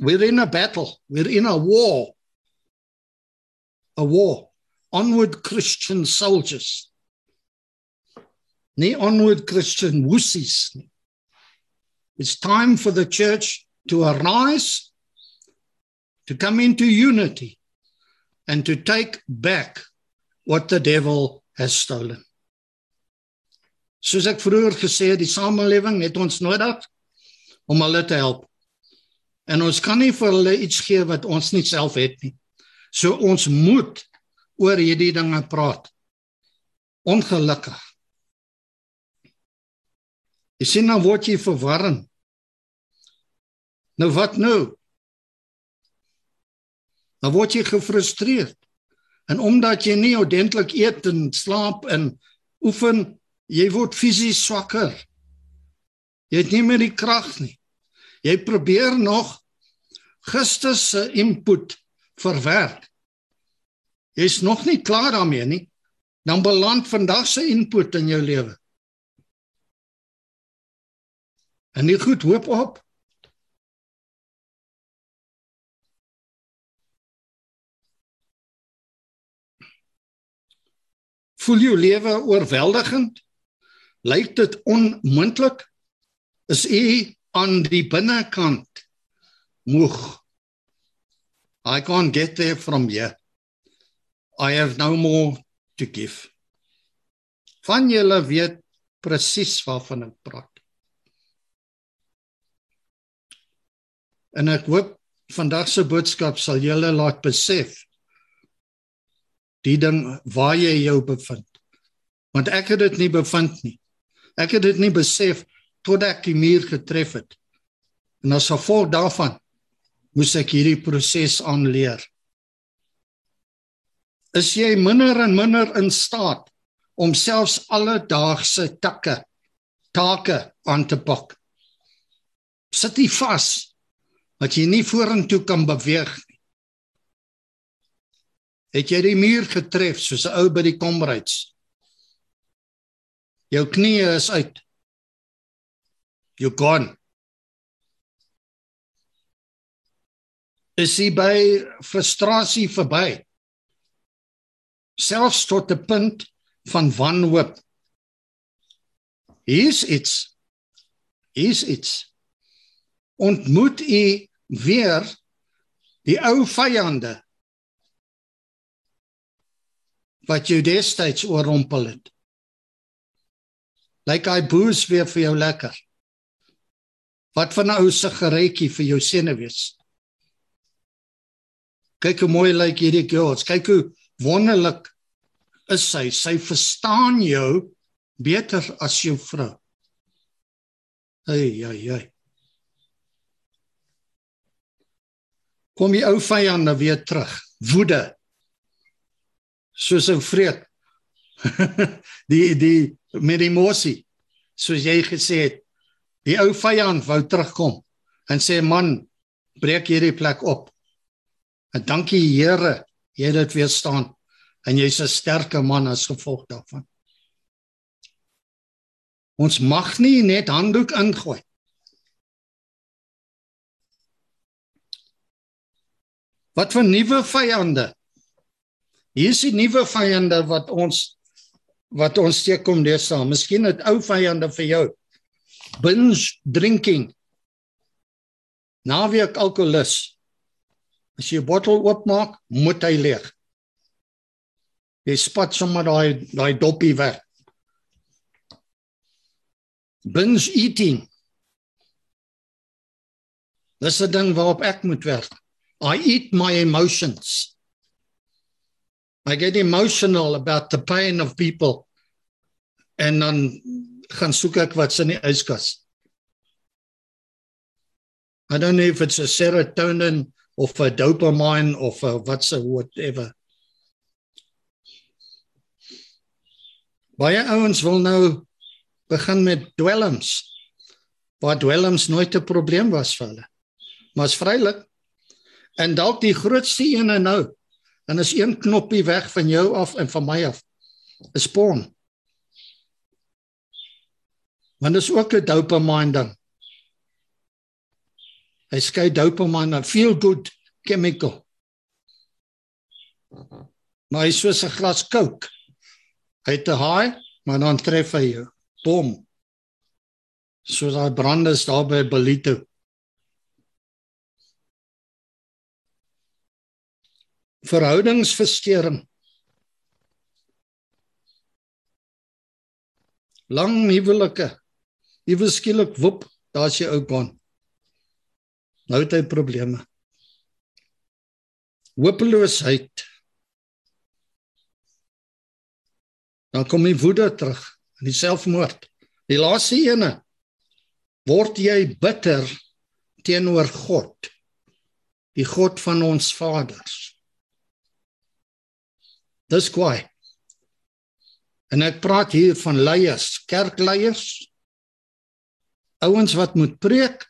We're in a battle, we're in a war. A war. Onward Christian soldiers. Nie onward Christian wussies nie. It's time for the church to arise to come into unity and to take back what the devil has stolen. Soos ek vroeër gesê het, die samelewing het ons nodig om hulle te help. En ons kan nie vir hulle iets gee wat ons nie self het nie. So ons moet oor hierdie dinge praat. Ongelukkig. Jy sien nou word jy verwarring. Nou wat nou? Nou word jy gefrustreerd. En omdat jy nie ordentlik eet en slaap en oefen, jy word fisies swakker. Jy het nie meer die krag nie. Jy probeer nog gister se input verwerk. Jy's nog nie klaar daarmee nie. Dan beland vandag se input in jou lewe. En nie goed hoop op. Voel jou lewe oorweldigend? Lyk dit onmoontlik? Is u aan die binnekant moeg? I can't get there from here. I have no more to give. Van julle weet presies waarvan ek praat. En ek hoop vandag se boodskap sal julle laat besef die ding waar jy jou bevind. Want ek het dit nie bevind nie. Ek het dit nie besef tot ek die muur getref het. En as gevolg daarvan moes ek hierdie proses aanleer. Is jy minder en minder in staat om selfs alledaagse takke take aan te pak? Sit jy vas dat jy nie vorentoe kan beweeg nie? Het jy die muur getref soos 'n ou by die komryds? Jou knieë is uit. You gone. Is jy by frustrasie verby? Selfs tot 'n punt van wanhoop. Hier's iets. Hier's iets. Ontmoet u weer die ou vyande wat jou destyds oorrompel het. Lyk hy boos weer vir jou lekker. Wat van 'n ou sigaretjie vir jou senuwees? Kyk hoe mooi lyk hierdie girls. Kyk hoe wonderlik is sy. Sy verstaan jou beter as jou vrou. Hey, hey, hey. Kom die ou vyande weer terug. Woede. Soos 'n vreet. die die met emosie soos jy gesê het die ou vyand wou terugkom en sê man breek hierdie plek op. En dankie Here jy het dit weer staan en jy's 'n sterke man as gevolg daarvan. Ons mag nie net handdoek ingooi. Wat vir nuwe vyande hier is die nuwe vyande wat ons wat ons steek kom deesdae. Miskien het ou vyande vir jou. Binge drinking. Naweek alkoholus. As jy 'n bottel oopmaak, moet hy leeg. Jy spat sommer daai daai doppie weg. Binge eating. Dis 'n ding waarop ek moet werk. I eat my emotions. I get emotional about the pain of people. En dan gaan soek ek wat's in die yskas. I don't know if it's a serotonin of a dopamine of a what's a whatever. Baie ouens wil nou begin met dwelms. Waar dwelms nooit 'n probleem was vir hulle. Maar is vrylik. En dalk die grootste ene nou dan is een knoppie weg van jou af en van my af. 'n Spawn. Want dit is ook 'n dopamine ding. Hy skei dopamine, feel good chemical. Maar hy is soos 'n glas Coke. Hy het 'n high, maar dan tref hy jou. Bom. So daai brand is daar by Belito. Verhoudingsversteuring. Lang huwelike. Ewe skielik woep, daar's jy ou kon. Nou het hy probleme. Hopeloosheid. Dan kom die woede terug en die selfmoord. Die laaste ene word jy bitter teenoor God. Die God van ons vaders. Dis kwaai. En ek praat hier van leiers, kerkleiers. Ouens wat moet preek.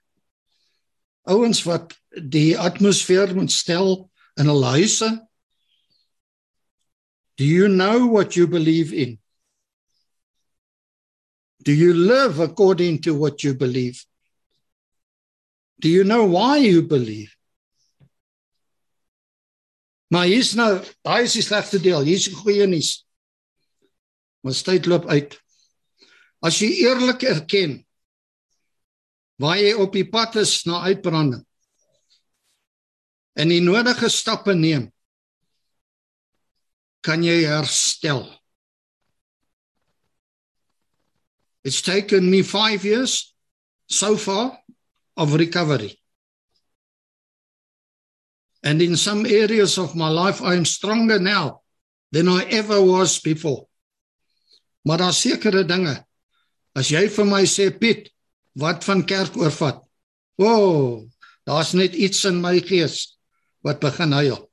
Ouens wat die atmosfeer moet stel in 'n huise? Do you know what you believe in? Do you live according to what you believe? Do you know why you believe? Maar hier's nou, daai is die slegste deel. Hier's die goeie nuus. Ons tyd loop uit. As jy eerlik erken waar jy op die pad is na uitbranding en die nodige stappe neem, kan jy herstel. It's taken me 5 years so far of recovery. And in some areas of my life I am stronger now than I ever was before. Maar daar sekerre dinge. As jy vir my sê Piet, wat van kerk oorvat? O, oh, daar's net iets in my gees wat begin huil.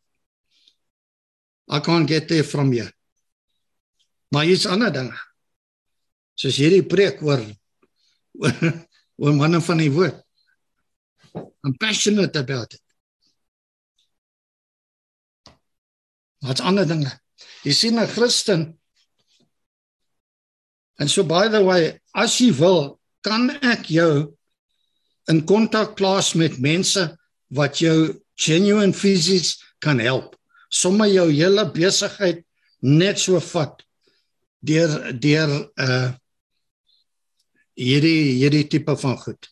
I can't get there from you. Maar iets ander dinge. Soos hierdie preek oor oor manne van die woord. I'm passionate about it. Wat ander dinge? Jy sien 'n Christen En so by the way, as jy wil, kan ek jou in kontak plaas met mense wat jou genuine fisies kan help. Sommige jou hele besigheid net so vat deur deur uh hierdie hierdie tipe van goed.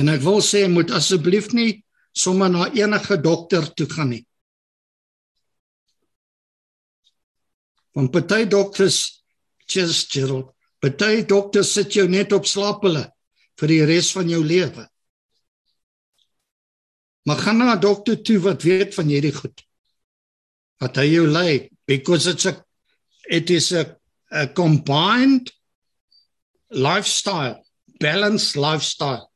En ek wil sê moet asseblief nie sommer na enige dokter toe gaan nie. Want party dokters Gerald, party dokters sit jou net op slaap hulle vir die res van jou lewe. Maar gaan na 'n dokter toe wat weet van hierdie goed. Wat hy jou lei because it's a it is a a combined lifestyle, balanced lifestyle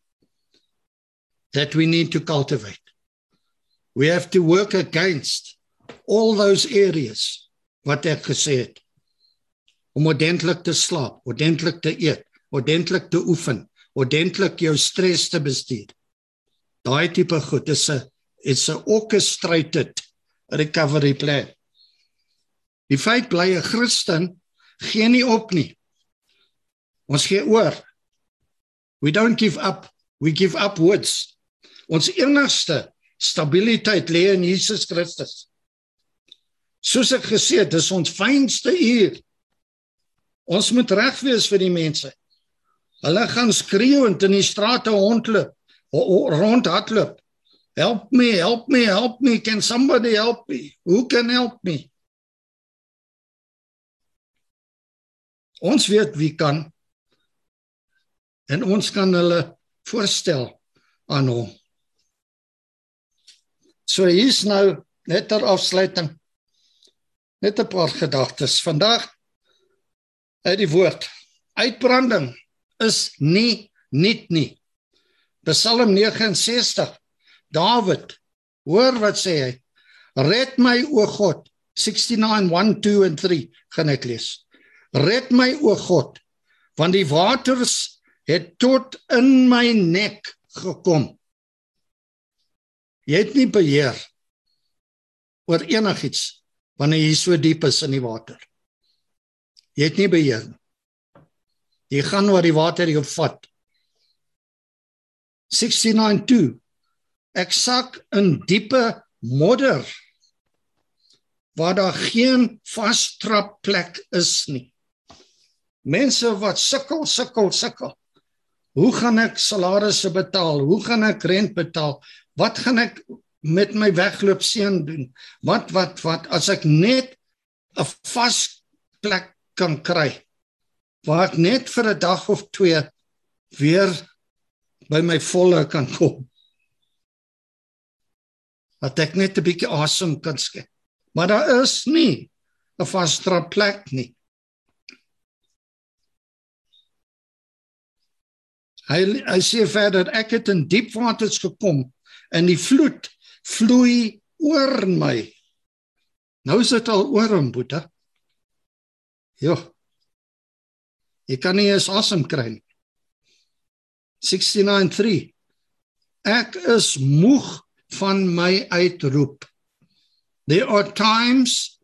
that we need to cultivate. We have to work against all those areas wat ek gesê het. Om ordentlik te slaap, ordentlik te eet, ordentlik te oefen, ordentlik jou stres te bestuur. Daai tipe goed is 'n it's a orchestrated recovery plan. Die feit bly 'n Christen gee nie op nie. Ons gee oor. We don't give up, we give upwards. Ons enigste stabiliteit lê in Jesus Christus. Soos ek gesê het, dis ons fynste uur. Ons moet reg wees vir die mense. Hulle gaan skreeu en in die strate hondloop, rond hardloop. Help me, help me, help me. Can somebody help me? Who can help me? Ons weet wie kan. En ons kan hulle voorstel aan hom. So hier's nou net ter afsluiting net 'n paar gedagtes. Vandag uit die woord. Uitbranding is nie nuut nie. Psalm 69. Dawid, hoor wat sê hy? Red my o God. 69:1 2 en 3 gaan ek lees. Red my o God, want die waters het tot in my nek gekom. Jy het nie beheer oor enigiets wanneer jy so diep is in die water. Jy het nie beheer. Jy gaan oor die water jou vat. 69:2 Ek sak in diepe modder waar daar geen vastrap plek is nie. Mense wat sukkel, sukkel, sukkel. Hoe gaan ek salarisse betaal? Hoe gaan ek rent betaal? Wat gaan ek met my wegloop seun doen? Wat wat wat as ek net 'n vas plek kan kry waar ek net vir 'n dag of twee weer by my volle kan kom. Dat ek net 'n bietjie asem kan skep. Maar daar is nie 'n vaste plek nie. Hy hy sê verder ek het in diep waters gekom en die vloed vloei oor my. Nou is dit al oor hom, Boeta. Ja. Jy kan nie eens asem kry nie. 69:3 Ek is moeg van my uitroep. There are times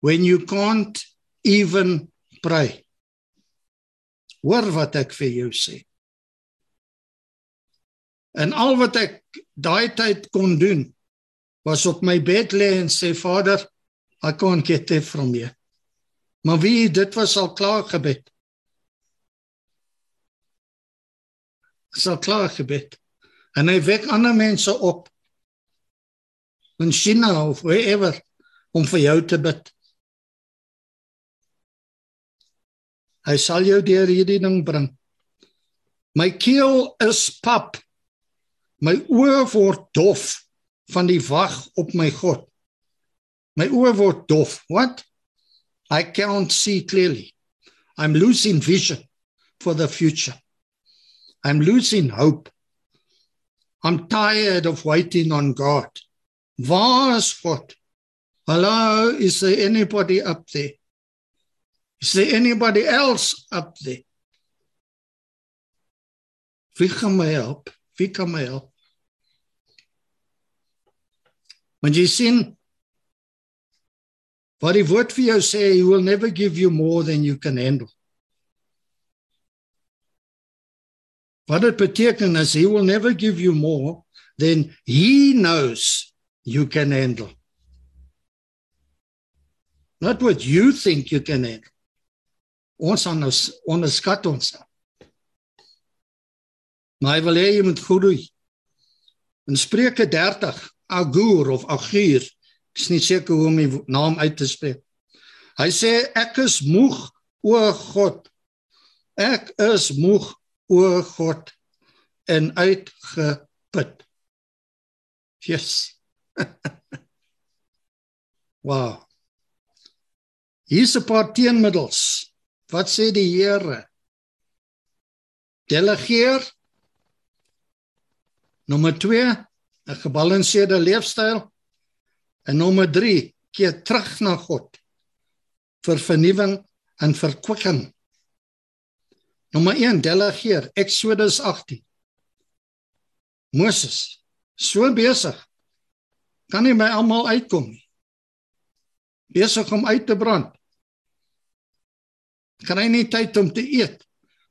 when you can't even pray. Hoor wat ek vir jou sê. En al wat ek daai tyd kon doen was op my bed lê en sê Vader, I can't get there from you. Maar wie dit was al klaar gebed. Sal klaar gebed. En hy wek ander mense op in China of wherever om vir jou te bid. Hy sal jou deur hierdie ding bring. My keel is pap. My oë word dof van die wag op my God. My oë word dof. What? I can't see clearly. I'm losing vision for the future. I'm losing hope. I'm tired of waiting on God. Waar is God? Hello, is there anybody up there? Is there anybody else up there? Wie kan my help? Wie kan my help? Want jy sien wat die woord vir jou sê, he will never give you more than you can handle. Wat dit beteken is he will never give you more than he knows you can handle. Not what you think you can handle. Ons ons onderskat ons. Maar hy wil hê jy moet groei. In Spreuke 30, Agur of Agur, ek is nie seker hoe om die naam uit te spreek. Hy sê ek is moeg o God. Ek is moeg o God en uitgeput. Yes. wow. Hier's 'n paar teenmiddels. Wat sê die Here? Delegeer. Nommer 2, 'n gebalanseerde leefstyl. En nommer 3, keer terug na God vir vernuwing en verkwikking. Nommer 1, delegeer. Exodus 18. Moses so besig kan nie by almal uitkom nie. Besig om uit te brand. Kan hy nie tyd om te eet?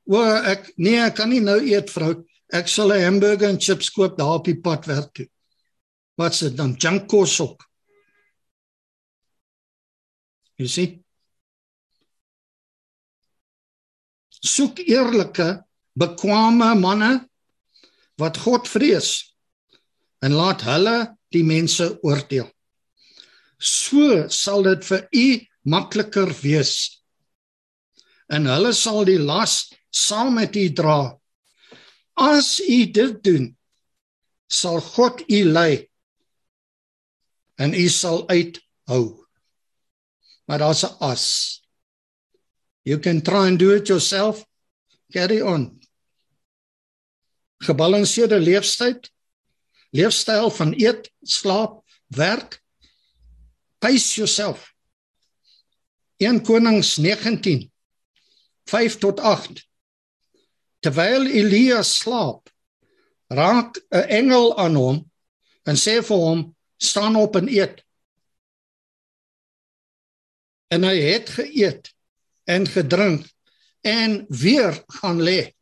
O ek nee, ek kan nie nou eet vrou. Ek sal 'n hamburger en chips koop daar op die pad werk toe. Wat's dit dan? Junk kos ook. Jy sien? Soek eerlike, bekwame manne wat God vrees en laat hulle die mense oordeel. So sal dit vir u makliker wees. En hulle sal die las saam met u dra. As u dit doen, sal God u lei en u sal uithou. Maar daar's 'n as. You can try and do it yourself. Carry on. Gebalanseerde leefstyl leefstyl van eet, slaap, werk. Pace yourself. 1 Konings 19 5 tot 8. Terwyl Elia slaap, raak 'n engel aan hom en sê vir hom: "Staan op en eet." En hy het geëet en gedrink en weer gaan lê.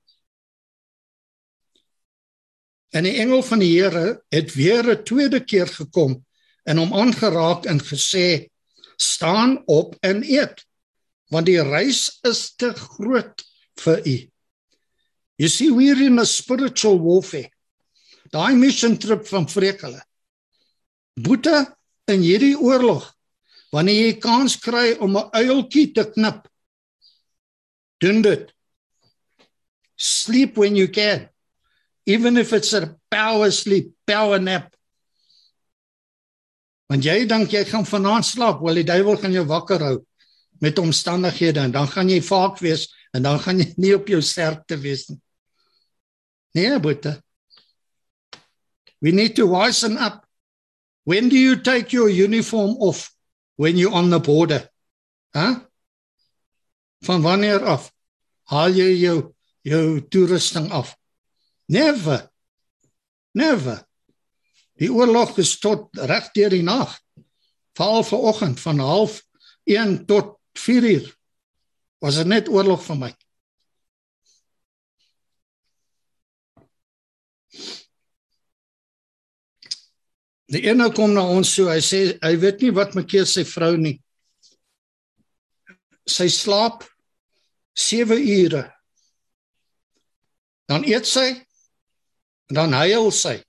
En die engel van die Here het weer 'n tweede keer gekom en hom aangeraak en gesê: "Staan op en eet, want die reis is te groot vir u." You see we're in a spiritual warfare. Daai mission trip van Vrekele. Boete in hierdie oorlog wanneer jy kans kry om 'n uiltjie te knip. Doen dit. Sleep when you can even if it's a power sleep, power nap. Want jy dink jy gaan vanaand slaap, wel die duiwel gaan jou wakker hou met omstandighede en dan gaan jy vaak wees en dan gaan jy nie op jou sterkte wees nie. Nee, boete. We need to wisen up. When do you take your uniform off? When you're on the border. Huh? Van wanneer af? haal jy jou jou toerusting af. Never. Never. Die oorlog is tot reg deur die nag. Veral vanoggend van 0:30 tot 4:00 was dit net oorlog vir my. Die ene kom na ons so, hy sê hy weet nie wat maak sy vrou nie. Sy slaap 7 ure. Dan eet sy en dan huil sy.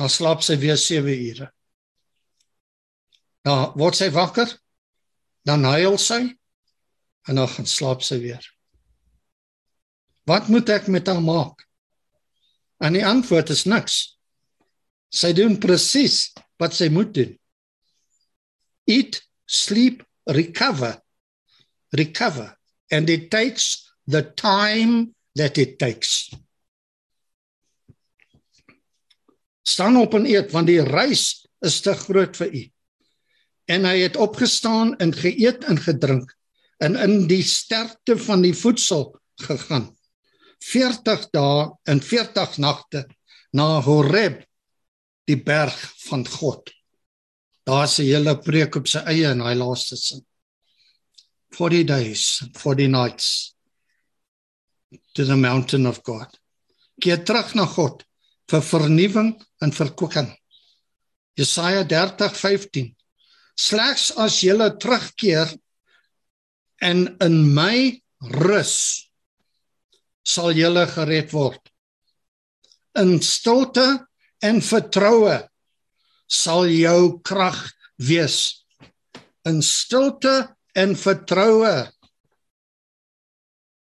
Dan slaap sy weer 7 ure. Dan word sy wakker. Dan huil sy en dan gaan slaap sy weer. Wat moet ek met haar maak? En die antwoord is niks. Sy doen presies wat sy moet doen. Eat, sleep, recover. Recover and it takes the time that it takes. Staan op en eet want die reis is te groot vir u. En hy het opgestaan en geëet en gedrink en in die sterkte van die voedsel gegaan. 40 dae en 40 nagte na Horeb die berg van God. Daar's 'n hele preek op sy eie in hy laaste sin. 40 days, 40 nights to the mountain of God. Keer terug na God vir vernuwing en verkwikking. Jesaja 30:15. Slegs as jy terugkeer en in my rus sal jy gered word. In stilte en vertroue sal jou krag wees. In stilte en vertroue.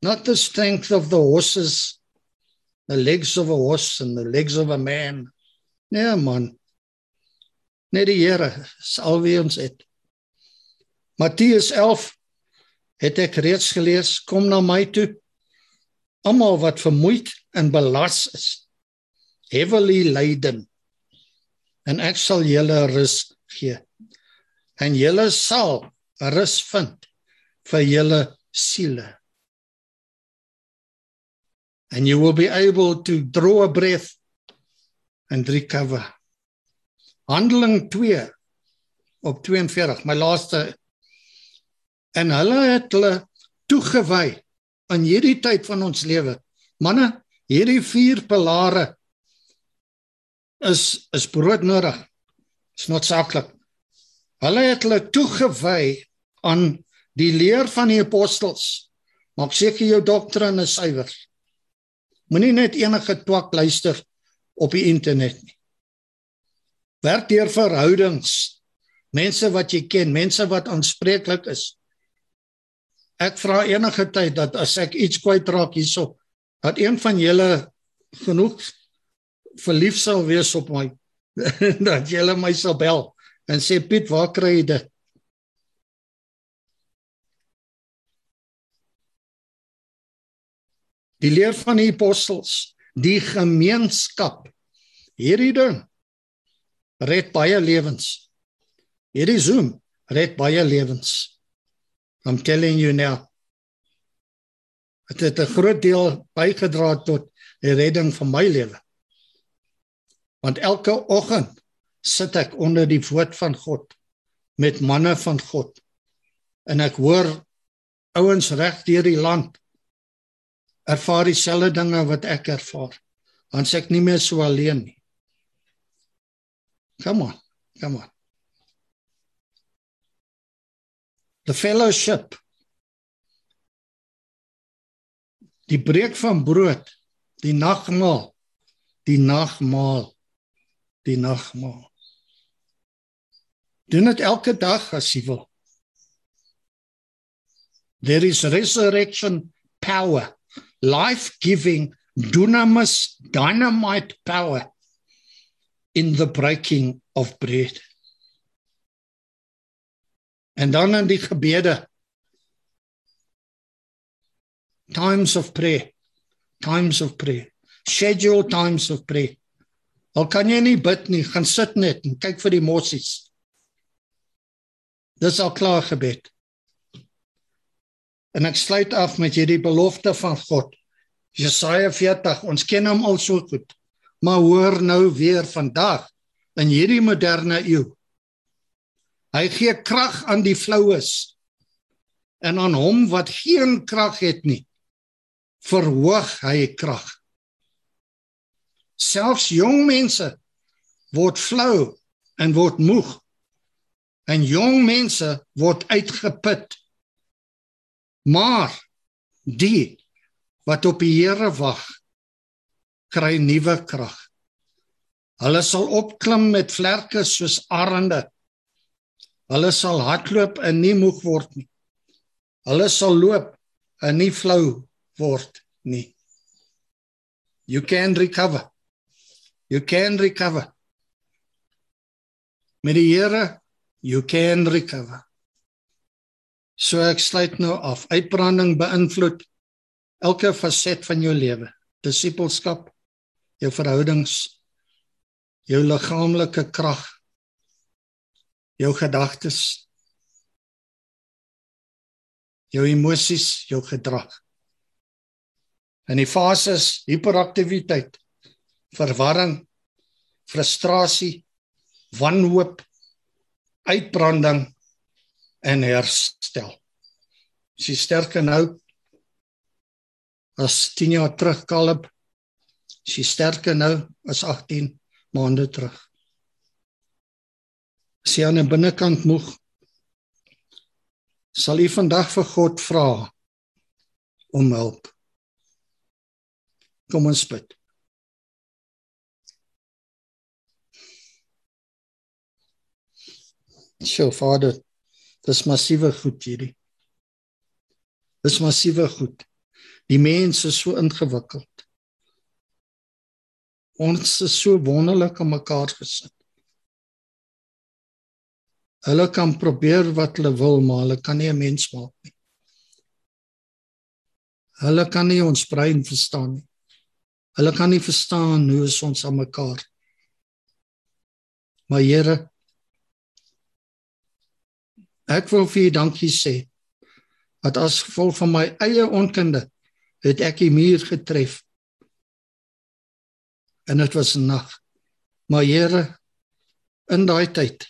Not the strength of the horses the legs of a horse and the legs of a man. Nee man. Net die Here sal wie ons het Matteus 11 het ek reeds gelees kom na my toe almal wat vermoeid en belas is heavily laden en ek sal julle rus gee. En julle sal rus vind vir julle siele. And you will be able to draw a breath and recover handeling 2 op 42 my laaste. En hulle het hulle toegewy aan hierdie tyd van ons lewe. Manne hierdie vier pilare is is brood nodig. Is noodsaaklik. Hulle het hulle toegewy aan die leer van die apostels. Maak seker jou doktrine is suiwer. Moenie net enige twak luister op die internet nie. Werk deur verhoudings. Mense wat jy ken, mense wat aanspreeklik is. Ek vra enige tyd dat as ek iets kwyt raak hierso, dat een van julle genoeg verlief sal wees op my dat jy hulle my sal bel en sê Piet, waar kry jy dit? Die leer van die apostels, die gemeenskap. Hierdie ding red baie lewens. Hierdie Zoom red baie lewens. I'm telling you now. Dit het 'n groot deel bygedra tot die redding van my lewe. Want elke oggend sit ek onder die woord van God met manne van God. En ek hoor ouens reg deur die land ervaar dieselfde dinge wat ek ervaar. Want ek nie meer so alleen nie. Come on. Come on. The fellowship. Die breek van brood, die nagmaal, die nagmaal die nagmaal. Doen dit elke dag as jy wil. There is resurrection power, life-giving dunamis dynamite power in the breaking of bread. En dan in die gebede times of prayer times of prayer schedule times of prayer Al kan jy nie bid nie, gaan sit net en kyk vir die mossies. Dis al klaar gebed. En ek sluit af met hierdie belofte van God. Jesaja 40. Ons ken hom al so goed. Maar hoor nou weer vandag in hierdie moderne eeu. Hy gee krag aan die floues en aan hom wat geen krag het nie verhoog hy krag. Selfs jong mense word flou en word moeg. En jong mense word uitgeput. Maar die wat op die Here wag, kry nuwe krag. Hulle sal opklim met vlerke soos arende. Hulle sal hardloop en nie moeg word nie. Hulle sal loop en nie flou word nie. You can recover. You can recover. Met die Here, you can recover. So ek sluit nou af. Uitbranding beïnvloed elke faset van jou lewe. Disipelskap, jou verhoudings, jou liggaamlike krag, jou gedagtes, jou emosies, jou gedrag. In die fases hiperaktiwiteit, verwarring, frustrasie, wanhoop, uitbranding en herstel. Sy sterker nou as 10 jaar terug Kaleb. Sy sterker nou as 18 maande terug. Sy aan die binnekant moeg. Sal u vandag vir God vra om hulp. Kom ons bid. Sjoe, Vader, dis massiewe goed hierdie. Dis massiewe goed. Die mense is so ingewikkeld. Ons is so wonderlik om mekaar gesit. Hulle kan probeer wat hulle wil, maar hulle kan nie 'n mens maak nie. Hulle kan nie ons brein verstaan nie. Hulle kan nie verstaan hoe ons aan mekaar. Maar Here, ek wil vir U dankie sê dat as gevolg van my eie onkunde het ek die muur getref. En dit was nag. Maar Here, in daai tyd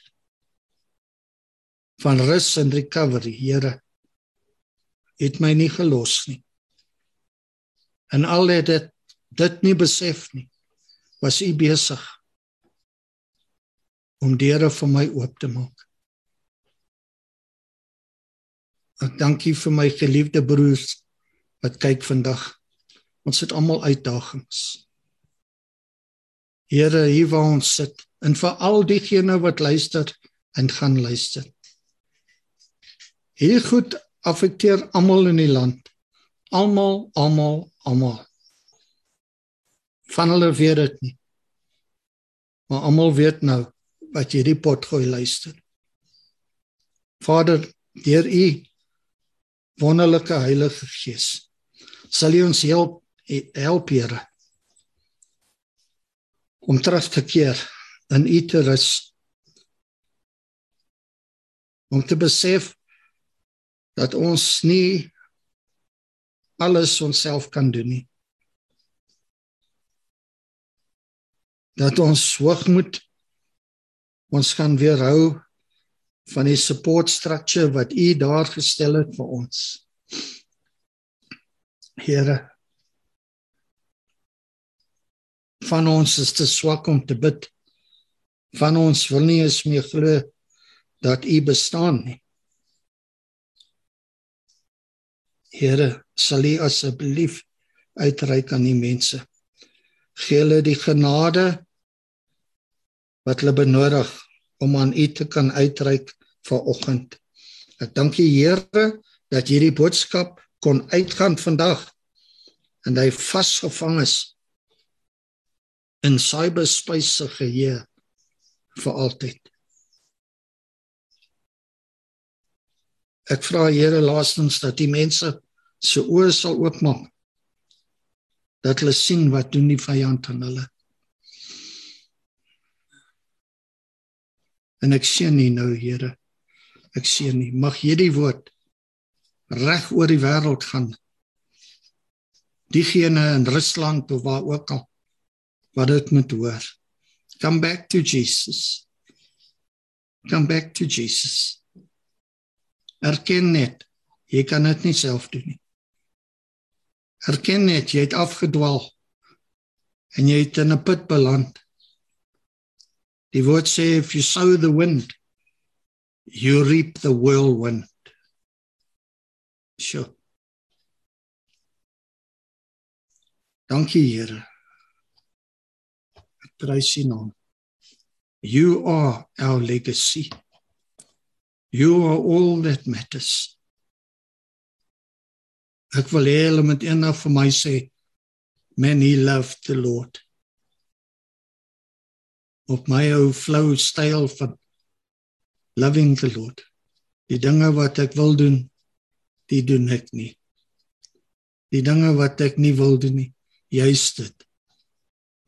van rus en recovery, Here, het my nie gelos nie. En al het dit dit nie besef nie, was u besig om deure vir my oop te maak. Ek dankie vir my geliefde broers wat kyk vandag. Ons het almal uitdagings. Here, hier waar ons sit en vir al diegene wat luister en gaan luister. Hierdie goed affekteer almal in die land. Almal, almal, almal van hulle weet dit nie. Maar almal weet nou wat jy die pot gooi luister. Vader, deur u wonderlike Heilige Gees, sal u ons help help Here om terug te keer in u te rus. Om te besef dat ons nie alles onsself kan doen nie. dat ons hoogmoed ons gaan weerhou van die support structure wat u daar gestel het vir ons. Here van ons is te swak om te bid. Van ons wil nie eens meer glo dat u bestaan nie. Here, sal u asseblief uitreik aan die mense. Gee hulle die genade wat hulle benodig om aan U te kan uitreik vanoggend. Ek dank U Here dat hierdie boodskap kon uitgaan vandag en hy vasgevang is in cyberspace se geheue vir altyd. Ek vra Here laastens dat die mense se oë sal oopmaak dat hulle sien wat doen die vyand aan hulle. En ek sien nie nou Here. Ek sien nie. Mag hierdie woord reg oor die wêreld gaan. Diegene in Rusland of waar ook al wat dit moet hoor. Come back to Jesus. Come back to Jesus. Erken net jy kan dit nie self doen nie. Erken net jy het afgedwaal en jy het in 'n put beland. Die woord sê if you sow the wind you reap the whirlwind. Sjoe. Dankie Here. Ek prys U naam. You are our legacy. You are all that matters. Ek wil hê hulle moet eendag vir my sê man he loved the Lord. Op my ou flow styl van loving the Lord. Die dinge wat ek wil doen, die doen ek nie. Die dinge wat ek nie wil doen nie, juist dit.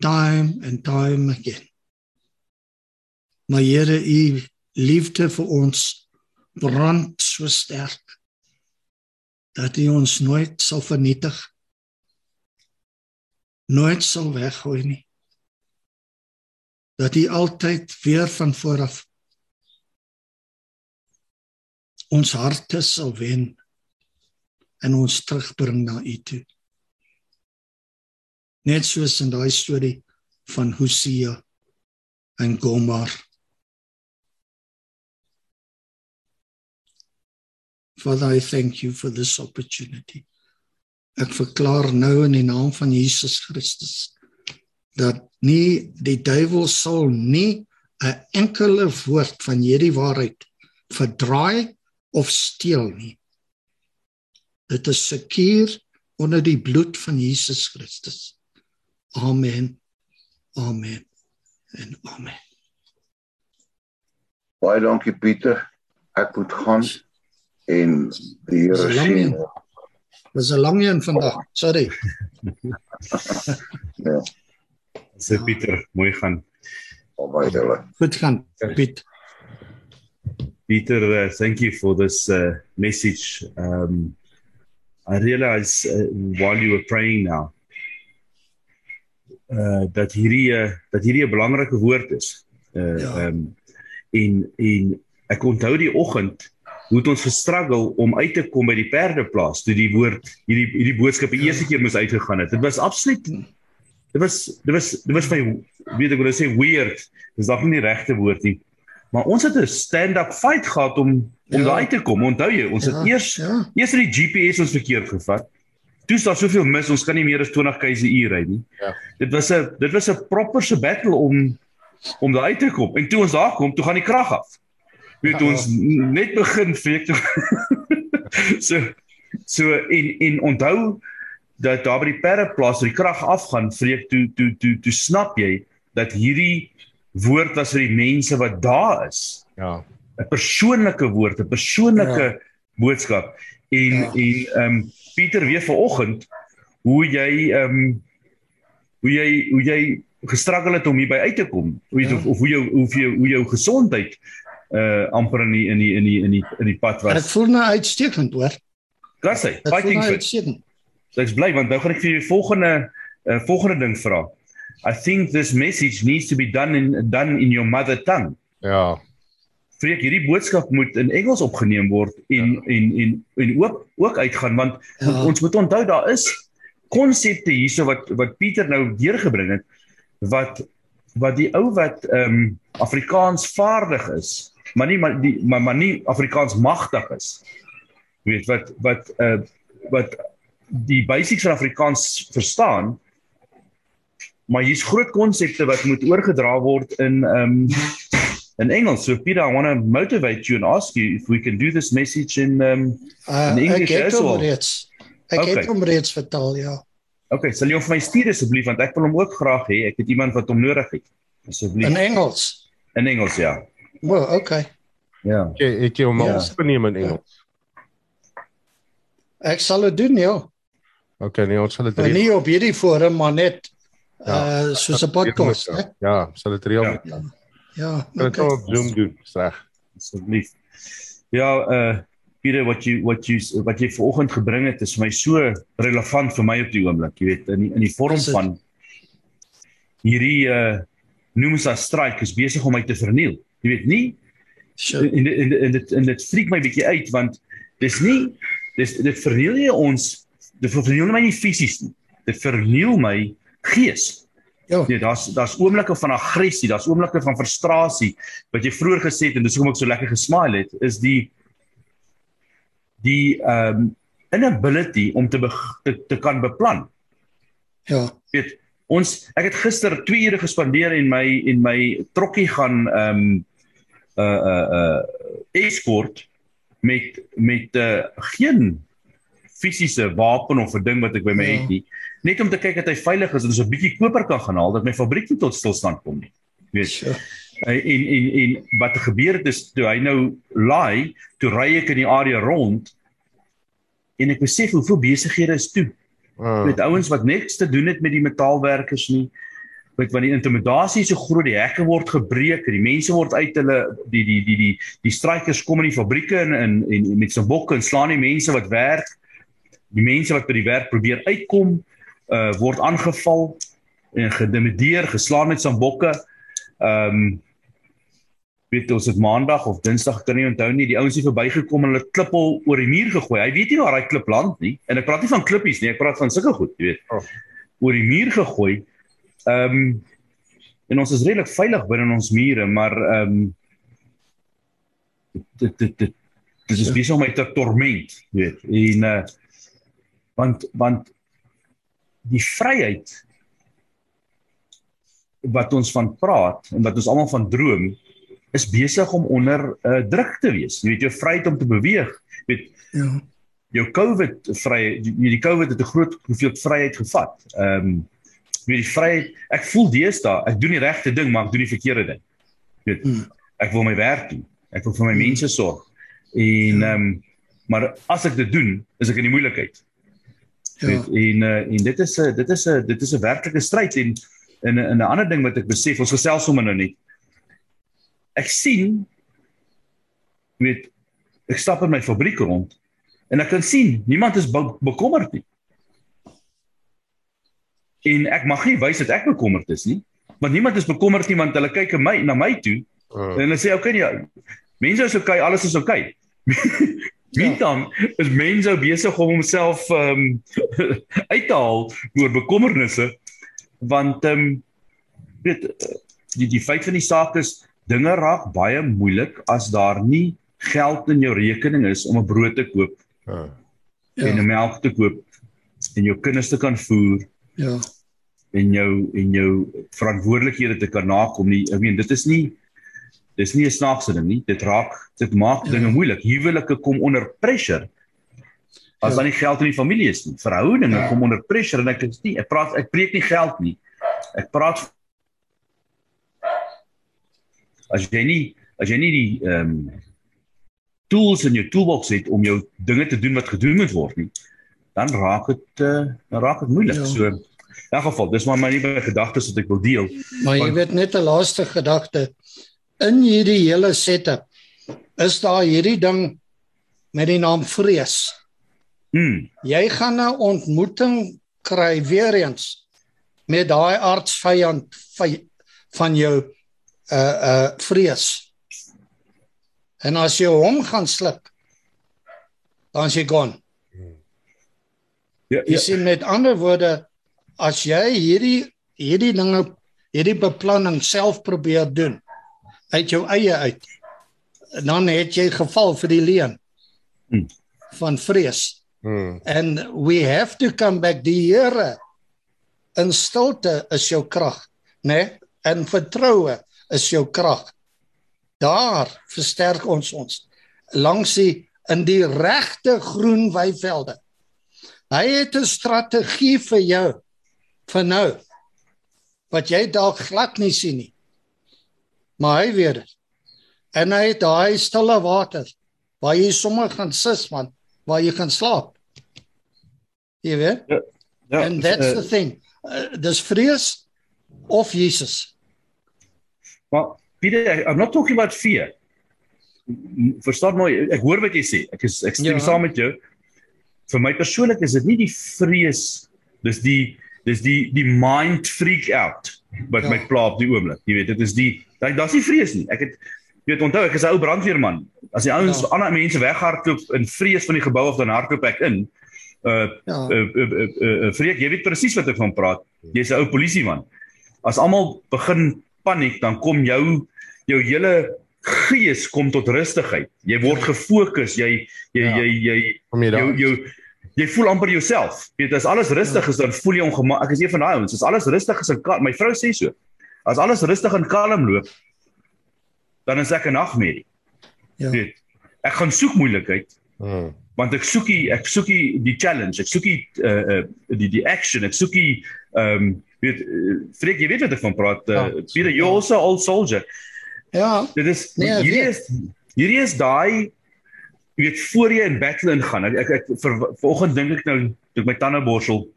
Time and time again. Maar Here, u liefde vir ons brand so sterk dat hy ons nooit sal vernietig nooit sal weggooi nie dat hy altyd weer van vooraf ons harte sal wen en ons terugbring na u toe net soos in daai storie van Hosea en Gomer Father, I thank you for this opportunity. Ek verklaar nou in die naam van Jesus Christus dat nie die duiwel sal nie 'n enkele woord van hierdie waarheid verdraai of steel nie. Dit is seker onder die bloed van Jesus Christus. Amen. Amen. En amen. Baie dankie Pieter. Ek moet gaan en die Here sien. Dis 'n lang een vandag. Sorry. ja. Sê Pieter, mooi gaan. Baie hulle. Goed gaan, Piet. Peter, uh, thank you for this uh, message. Um, I realize uh, while you were praying now uh, dat hierdie uh, dat hierdie 'n belangrike woord is. Uh, ja. um, en en ek onthou die oggend hoe het ons gestruggle om uit te kom by die perdeplaas toe die woord hierdie hierdie boodskap die eerste keer moes uitgegaan het. Dit was absoluut dit was dit was dit was my weet ek ek sê weird. Dis dalk nie die regte woord nie. Maar ons het 'n stand-up fight gehad om om ja. daar uit te kom. Onthou jy, ons ja, het eers ja. eers die GPS ons verkeerd gevat. Toe is daar soveel mis, ons kan nie meer as 20 km/h ry nie. Ja. Dit was 'n dit was 'n proper se battle om om daar uit te kom. En toe ons daar kom, toe gaan die krag af weet ja, ons net begin week toe. so so en en onthou dat daar by die perreplaas die krag afgaan vreek toe toe toe toe snap jy dat hierdie woord was vir die mense wat daar is. Ja. 'n persoonlike woord, 'n persoonlike ja. boodskap. En ja. en ehm um, Pieter weer vanoggend hoe jy ehm um, hoe jy hoe jy gestruggle het om hier by uit te kom. Hoe jy ja. of, of hoe jou hoe jou hoe jou gesondheid uh amper in die in die in die in die in die pad was. Dit voel nou uitstekend hoor. Klasse. Fighting fit. Ek's bly want nou gaan ek vir julle volgende uh volgende ding vra. I think this message needs to be done in done in your mother tongue. Ja. Vreek hierdie boodskap moet in Engels opgeneem word en ja. en en en ook ook uitgaan want ja. ons moet onthou daar is konsepte hierso wat wat Pieter nou deurgebring het wat wat die ou wat ehm um, Afrikaans vaardig is maar nie maar die maar, maar nie Afrikaans magtig is. Jy weet wat wat uh wat die basics van Afrikaans verstaan. Maar hier's groot konsepte wat moet oorgedra word in um in Engels. So Peter, I want to motivate you and ask you if we can do this message in um uh, in English as well. Reeds. Ek okay. het hom reeds vertel, ja. Okay, sal jy hom vir my stuur asseblief want ek wil hom ook graag hê. Ek het iemand wat hom nodig het. Asseblief. In Engels. In Engels, ja. Well, okay. Ja. Ek okay, ek jy hom ja. opgeneem in Engels. Ek sal dit doen, ja. Okay, nee, ons sal dit doen. Nie op hierdie forum, maar net ja, uh soos 'n podcast, hè? Ja, sal dit reël. Ja. Ja, kan dit okay. op Zoom doen, reg. Asseblief. Ja, uh Pieter wat jy wat jy wat jy vanoggend gebring het is vir my so relevant vir my op die oomblik, jy weet, in die, in die vorm van hierdie uh noem ons as strike is besig om my te verniel. Jy weet nie sure. in in in dit in dit freak my bietjie uit want dis nie dis dit verniel jy ons dit verniel my nie fisies nie. Dit verniel my gees. Ja, nee, daar's daar's oomblikke van aggressie, daar's oomblikke van frustrasie wat jy vroeër gesê het en dis hoekom ek so lekker gesmile het, is die die um inability om te te, te kan beplan. Ja. Weet ons ek het gister 2 ure gespandeer en my en my trokkie gaan um uh uh uh escort met met uh, geen fisiese wapen of 'n ding wat ek by my ja. het nie net om te kyk dat hy veilig is en ons 'n bietjie koper kan gaan haal dat my fabriek nie tot stilstand kom nie weet sure. en en en wat gebeur het is toe hy nou laai toe ry ek in die area rond en ek besef hoeveel besighede is toe uh. met ouens wat niks te doen het met die metaalwerkers nie want die intimidasie is so groot die hekke word gebreek die mense word uit hulle die die die die die strykers kom in die fabrieke en en, en met so bokke en slaan die mense wat werk die mense wat by die werk probeer uitkom uh word aangeval en gedimideer, geslaan met sambokke. Ehm um, weet ons dit maandag of dinsdag kan nie onthou nie, die ouens het verbygekom en hulle klippel oor die muur gegooi. Hy weet nie waar daai klip land nie. En ek praat nie van klippies nie, ek praat van sulke goed, jy weet. Oh. Oor die muur gegooi. Ehm um, en ons is redelik veilig binne ons mure, maar ehm um, dit dit dit dit is besig om my te torment, jy weet. En uh want want die vryheid wat ons van praat en wat ons almal van droom is besig om onder uh, druk te wees. Jy weet jou vryheid om te beweeg, weet ja. Jou COVID vry die COVID het 'n groot hoeveel vryheid gevat. Ehm um, weet die vryheid, ek voel deesdae ek doen die regte ding, maar ek doen die verkeerde ding. Weet hmm. ek wil my werk doen. Ek wil vir my hmm. mense sorg. En ehm um, maar as ek dit doen, is ek in die moeilikheid. Ja. En uh, en dit is 'n dit is 'n dit is 'n werklike stryd en in 'n 'n ander ding wat ek besef, ons gesels sommer nou net. Ek sien met ek stap in my fabriek rond en ek kan sien niemand is be bekommerd nie. En ek mag nie wys dat ek bekommerd is nie, want niemand is bekommerd nie want hulle kyk my na my toe uh. en hulle sê okay nee, mense is okay, alles is okay. Wie dan is mense besig om homself ehm um, uit te haal oor bekommernisse want ehm um, weet die die feit van die saak is dinge raak baie moeilik as daar nie geld in jou rekening is om 'n brood te koop. Ja. En 'n melk te koop en jou kinders te kan voer. Ja. En jou en jou verantwoordelikhede te kan nakom nie. Ek meen dit is nie dis nie 'n snaakse ding nie. Dit raak dit maak dinge ja. moeilik. Huwelike kom onder pressure. As ja. dan nie geld in die familie is nie. Verhoudinge ja. kom onder pressure en ek is nie ek praat ek preek nie geld nie. Ek praat as jy nie as jy nie die ehm um, tools in jou toolbox het om jou dinge te doen wat gedoen moet word nie, dan raak dit uh, dan raak dit moeilik. Ja. So in elk geval, dis maar my nuwe gedagtes wat ek wil deel. Maar jy weet net 'n laaste gedagte in hierdie hele setup is daar hierdie ding met die naam vrees. Mm. Jy gaan 'n ontmoeting kry weer eens met daai aardsvyand van jou uh uh vrees. En as jy hom gaan sluk, dan is jy gaan. Ja, ja. Jy sien met ander woorde as jy hierdie hierdie dinge hierdie beplanning self probeer doen uit jou eie uit dan het jy geval vir die leuen hmm. van vrees hmm. and we have to come back die Here in stilte is jou krag nê nee? en vertroue is jou krag daar versterk ons ons langs die in die regte groen weivelde hy het 'n strategie vir jou vir nou wat jy dalk glad nie sien nie maar hy weet dit. En hy het daai stille water waar jy sommer gaan sis man, waar jy gaan slaap. Jy weet? Ja. ja And that's uh, the thing. Uh, dis vrees of Jesus. Maar Pieter, I'm not talking about fear. verstaan mooi, ek hoor wat jy sê. Ek is ek stem Ja. saam met jou. Vir my persoonlik is dit nie die vrees, dis die dis die die mind freak out wat Ja. my pla op die oomblik. Jy weet, dit is die daar daar's nie vrees nie. Ek het jy weet onthou ek is 'n ou brandweerman. As die ouens Ja. ander mense weghardloop in vrees van die gebou of dan hardloop ek in. Uh Ja. uh, uh, uh, uh, uh Freek, jy weet presies wat ek van praat. Jy's 'n ou polisieman. As almal begin paniek, dan kom jou jou hele gees kom tot rustigheid. Jy word gefokus, jy jy Ja. jy jy jy daar? jou jou jy voel amper jouself. Weet as alles rustig is, dan voel jy ongemak. Ek is een van daai ouens. As alles rustig is en kalm, my vrou sê so. As alles rustig en kalm loop, dan is ek 'n nagmerrie. Ja. Weet. Ek gaan soek moeilikheid Mm. want ek soek die ek soek die, die challenge, ek soek die uh, uh die die action, ek soek die ehm um, weet uh, Freek, jy weet wat ek van praat. Uh, Ja. Peter, you also old soldier. Ja. Dit is Nee, hierdie is hierdie is daai jy weet voor jy in battle ingaan. Ek ek, ek vir vanoggend dink ek nou toe ek my tande borsel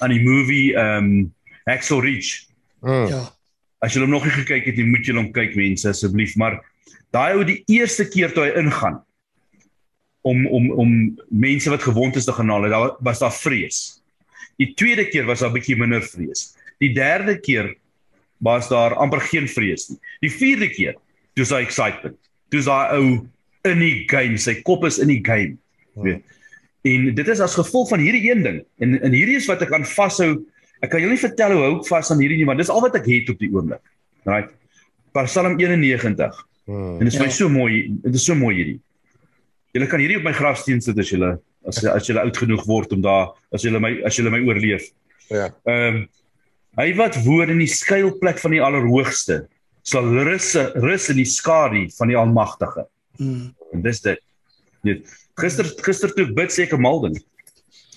aan die movie ehm um, Hacksaw Ridge. Mm. Ja. As jy hom nog nie gekyk het nie, moet jy hom kyk mense asseblief, maar daai ou die eerste keer toe hy ingaan om om om mense wat gewond is te gaan haal, daar was daar vrees. Die tweede keer was daar bietjie minder vrees. Die derde keer was daar amper geen vrees nie. Die vierde keer, toe is hy excitement. Toe is daai ou in die game, sy kop is in die game. Weet. En dit is as gevolg van hierdie een ding. En en hierdie is wat ek aan vashou. Ek kan julle nie vertel hoe hou ek vas aan hierdie nie, want dis al wat ek het op die oomblik. Right. Psalm 91. Mm. En dit is Ja. my so mooi. Dit is so mooi hierdie. Julle kan hierdie op my grafsteen sit as julle as as julle oud genoeg word om daar as julle my as julle my oorleef. Ja. Ehm um, hy wat woon in die skuilplek van die Allerhoogste sal rus rus in die skadu van die Almagtige. Mm. En dis dit. Net gister gister toe ek bid sê ek 'n mal ding.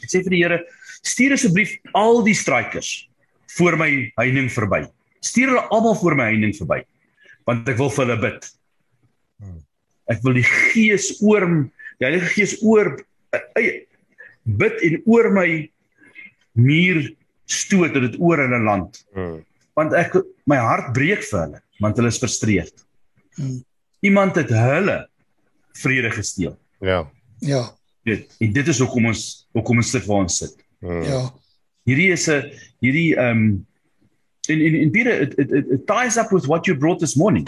Ek sê vir die Here, stuur asseblief al die strykers voor my heining verby. Stuur hulle almal voor my heining verby. Want ek wil vir hulle bid. Ek wil die Gees oor die Heilige Gees oor eh, bid en oor my muur stoot dat dit oor 'n land Mm. want ek my hart breek vir hulle want hulle is frustreerd. Mm. Iemand het hulle vrede gesteel. Ja. Ja. Dit en dit is hoekom ons hoekom ons sit waar ons sit. Mm. Ja. Hierdie is 'n hierdie ehm um, in in in Peter it, it, it, ties up with what you brought this morning.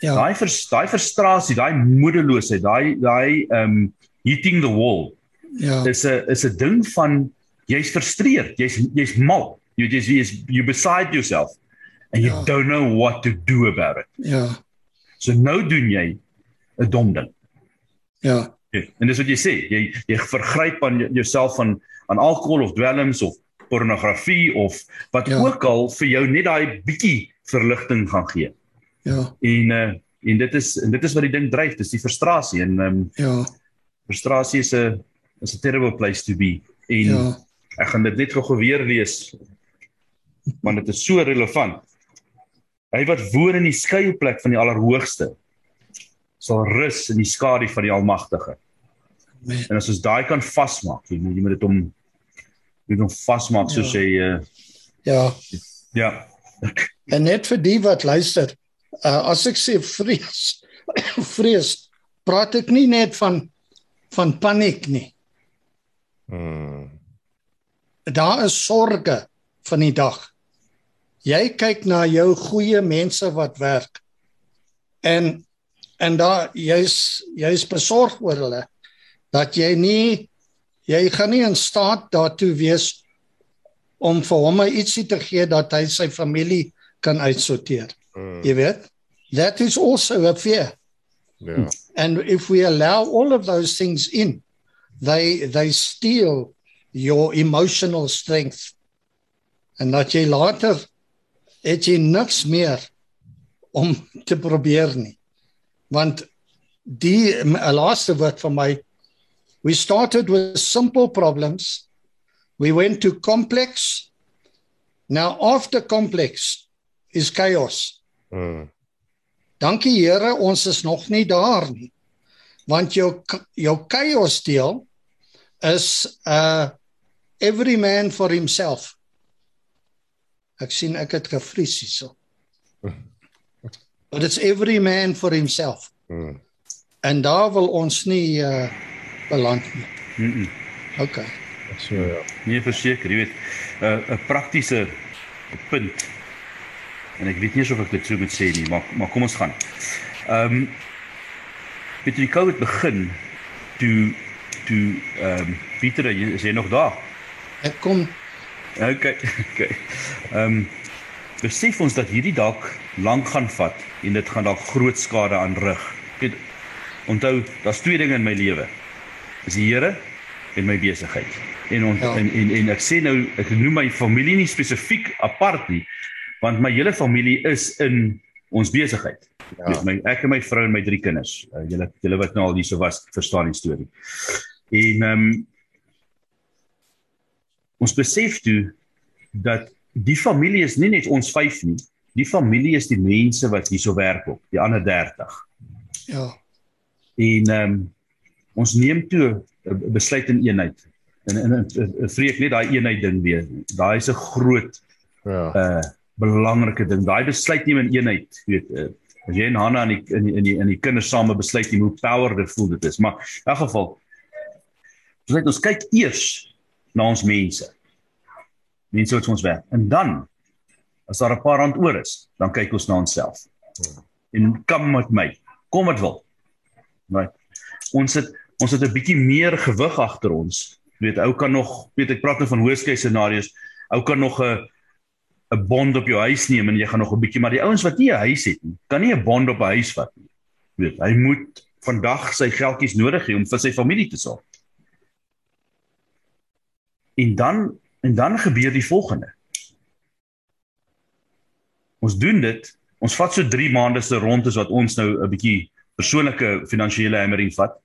Ja. Daai vers, daai frustrasie, daai moedeloosheid, daai daai ehm um, hitting the wall Ja. is 'n is 'n ding van jy's frustreerd, jy's jy's mal. You just jy's you beside yourself and you Ja. don't know what to do about it. Ja. So nou doen jy 'n dom ding. Ja. En dis wat jy sê, jy jy vergryp aan jou- jouself van aan alkohol of dwelms of pornografie of wat Ja. ook al vir jou net daai bietjie verligting gaan gee. Ja. En uh en dit is en dit is wat die ding dryf, dis die frustrasie en ehm um, Ja. frustrasie is 'n is 'n terrible place to be. En Ja. ek gaan dit net gou weer lees want dit is so relevant. Hy wat woon in die skuilplek van die Allerhoogste sal rus in die skadu van die Almagtige. Amen. En as ons daai kan vasmaak, jy moet jy moet dit om jy moet hom vasmaak soos Ja. jy uh, Ja. ja. En net vir die wat luister, uh, as ek sê vrees, vrees, praat ek nie net van van paniek nie. Mm. Daar is sorge van die dag. Jy kyk na jou goeie mense wat werk. En en daar jy's jy's besorg oor hulle dat jy nie jy gaan nie in staat daartoe wees om vir hom ietsie te gee dat hy sy familie kan uitsorteer. Mm. Jy weet? That is also a fear. Ja. And if we allow all of those things in, they they steal your emotional strength. En dat jy later het jy niks meer om te probeer nie. Want die laaste woord van my we started with simple problems. We went to complex. Now after complex is chaos. Mm. Dankie Here, ons is nog nie daar nie. Want jou jou chaos deel is uh every man for himself. Ek sien ek het gevries hierso. But it's every man for himself. Mm. En daar wil ons nie uh beland nie. Mm -mm. OK. So ja. Nee, verseker, jy weet, 'n uh, 'n praktiese punt. En ek weet nie of ek dit sou moet sê nie, maar maar kom ons gaan. Ehm um, weet jy die COVID begin toe toe ehm um, Pieter, jy is jy nog daar? Ek kom Okay. Okay. Ehm um, besef ons dat hierdie dalk lank gaan vat en dit gaan dalk groot skade aanrig. Weet onthou, daar's twee dinge in my lewe. Is die Here en my besigheid. En, ont, Ja. en en en ek sê nou ek noem my familie nie spesifiek apart nie, want my hele familie is in ons besigheid. Ja. My ek en my vrou en my drie kinders. Uh, julle julle wat nou al hierso was, verstaan die storie. En ehm um, ons besef toe dat die familie is nie net ons 5 nie. Die familie is die mense wat hierso werk op, die ander 30. ja. En ehm um, ons neem toe 'n besluit in eenheid. En en, en, vreek net daai eenheid ding weer. Daai is 'n groot Ja. uh belangrike ding. Daai besluit neem in eenheid, jy weet, uh, as jy en Hanna in die in die in die, in die kinders same besluit neem hoe powerful dit is. Maar in elk geval ons ons kyk eers na ons mense. Mense wat ons werk. En dan as daar 'n paar rand oor is, dan kyk ons na onsself. En kom met my. Kom wat wil. Right. Ons het ons het 'n bietjie meer gewig agter ons. Jy weet, ou kan nog, weet ek praat nou van case scenario's. Ou kan nog 'n 'n bond op jou huis neem en jy gaan nog 'n bietjie maar die ouens wat nie 'n huis het nie, kan nie 'n bond op 'n huis vat nie. Jy weet, hy moet vandag sy geldjies nodig hê om vir sy familie te sorg. En dan en dan gebeur die volgende. Ons doen dit. Ons vat so 3 maande se rond is wat ons nou 'n bietjie persoonlike finansiële hammering vat.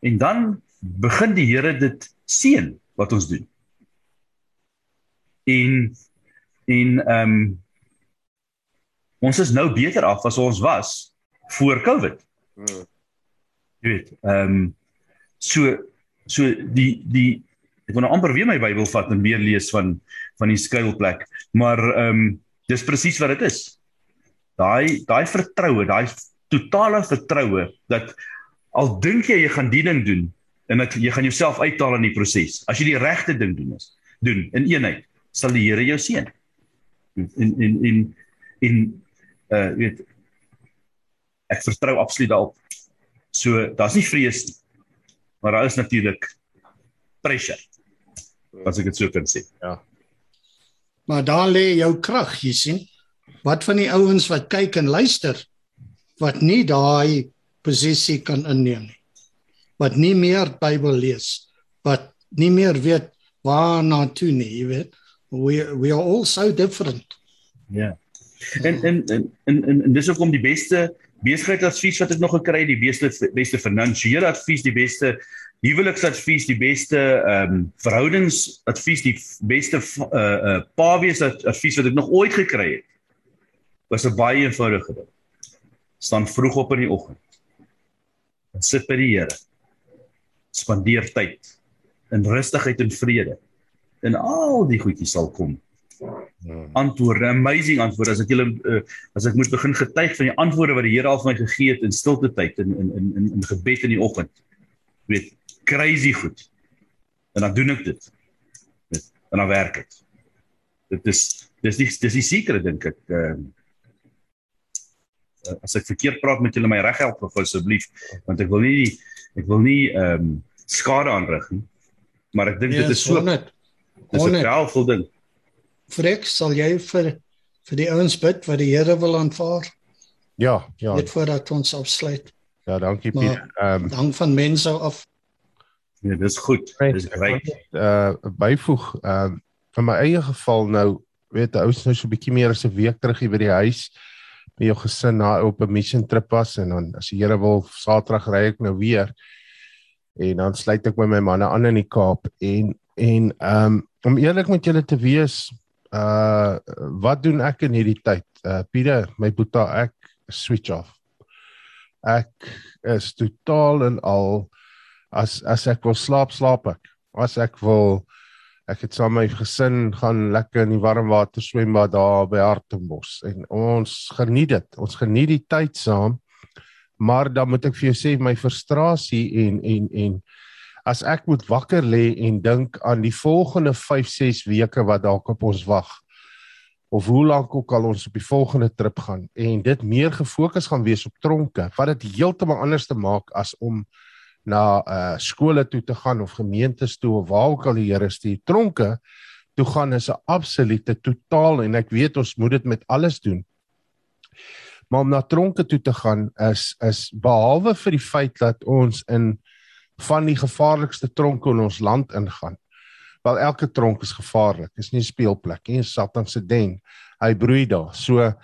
En dan begin die Here dit seën wat ons doen. En en ehm um, ons is nou beter af as ons was voor Covid. Hmm. Jy weet, ehm um, so so die die ek wil nou amper weer my Bybel vat en weer lees van van die skuilplek, maar ehm um, dis presies wat dit is. Daai daai vertroue, daai totale vertroue dat al dink jy jy gaan die ding doen en dat jy gaan jouself uithaal in die proses. As jy die regte ding doen is, doen in eenheid, sal die Here jou seën. En en en en uh weet ek vertrou absoluut daarop. So daar's nie vrees nie. Maar daar is natuurlik pressure. As ek dit so kan sê. Maar daar lê jou krag, jy sien. Wat van die ouens wat kyk en luister wat nie daai posisie kan inneem nie. Wat nie meer Bybel lees, wat nie meer weet waarna toe nie, jy weet. We we are all so different. Ja. En en en en, en, en dis hoekom die beste besigheidsadvies wat ek nog gekry het, die beste beste finansiële advies, die beste huweliksadvies, die beste ehm um, verhoudingsadvies, die beste uh uh pawees advies wat ek nog ooit gekry het. Was 'n baie eenvoudige ding. Staan vroeg op in die oggend. En sit by die Here. Spandeer tyd in rustigheid en vrede. En al die goedjies sal kom Hmm. antwoorde, amazing antwoorde. As ek julle uh, as ek moet begin getuig van die antwoorde wat die Here al vir my gegee het in stilte tyd in in in in, in gebed in die oggend. Weet, crazy goed. En dan doen ek dit. Weet, en dan werk dit. Dit is dis die dis die sekere dink ek. Ehm uh, as ek verkeerd praat met julle my reg help of asseblief want ek wil nie ek wil nie ehm um, skade aanrig nie. Maar ek dink Ja, dit is so net. dis 'n powerful ding. Frek, sal jy vir vir die ouens bid wat die Here wil aanvaar? Ja, ja. Net voordat ons afsluit. Ja, dankie Piet. Ehm um, Hang van mense af. Ja, dis goed. Dis ek wil reg. net, uh byvoeg ehm uh, vir my eie geval nou weet die ouens nou so 'n bietjie meer as 'n week terug hier by die huis met jou gesin na op 'n mission trip was en dan as die Here wil Saterdag ry ek nou weer en dan sluit ek met my manne aan in die Kaap en en um, om eerlik met julle te wees uh wat doen ek in hierdie tyd? Uh Pieter my boetie ek switch off. Ek is totaal en al as as ek wil slaap slaap ek. As ek wil ek het saam met my gesin gaan lekker in die warm water swembad daar by Hartenbos. En ons geniet dit. Ons geniet die tyd saam. Maar dan moet ek vir jou sê my frustrasie en en en as ek moet wakker lê en dink aan die volgende 5, 6 weke wat dalk op ons wag of hoe lank ook al ons op die volgende trip gaan en dit meer gefokus gaan wees op tronke wat dit heeltemal anders te maak as om na uh skole toe te gaan of gemeentes toe of waar ook al die Here stuur tronke toe gaan is 'n absolute totaal en ek weet ons moet dit met alles doen maar om na tronke toe te gaan is is behalwe vir die feit dat ons in van die gevaarlikste tronke in ons land ingaan wel elke tronk is gevaarlik. Dit is nie 'n speelplek nie, Satan se den. Hy broei daar. So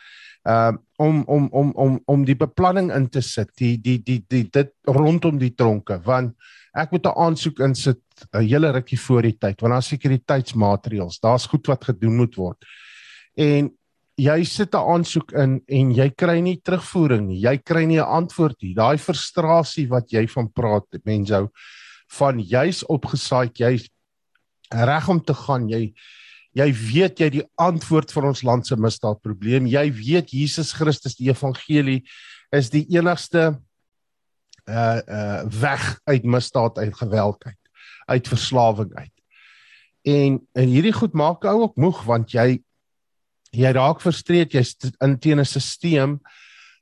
uh, om om om om om die beplanning in te sit, die die die die dit rondom die tronke, want ek moet 'n aansoek insit 'n hele rukkie voor die tyd, want daar sekuriteitsmaatreëls, daar's goed wat gedoen moet word. En jy sit 'n aansoek in en jy kry nie terugvoering nie. Jy kry nie 'n antwoord nie. Daai frustrasie wat jy van praat, mense, van jy's opgesaai, jy's reg om te gaan. Jy jy weet jy die antwoord vir ons land se misdaadprobleem. Jy weet Jesus Christus die evangelie is die enigste uh uh weg uit misdaad uit geweld uit uit verslawing uit. En en hierdie goed maak ou ook moeg want jy jy raak frustreerd jy's in teen 'n stelsel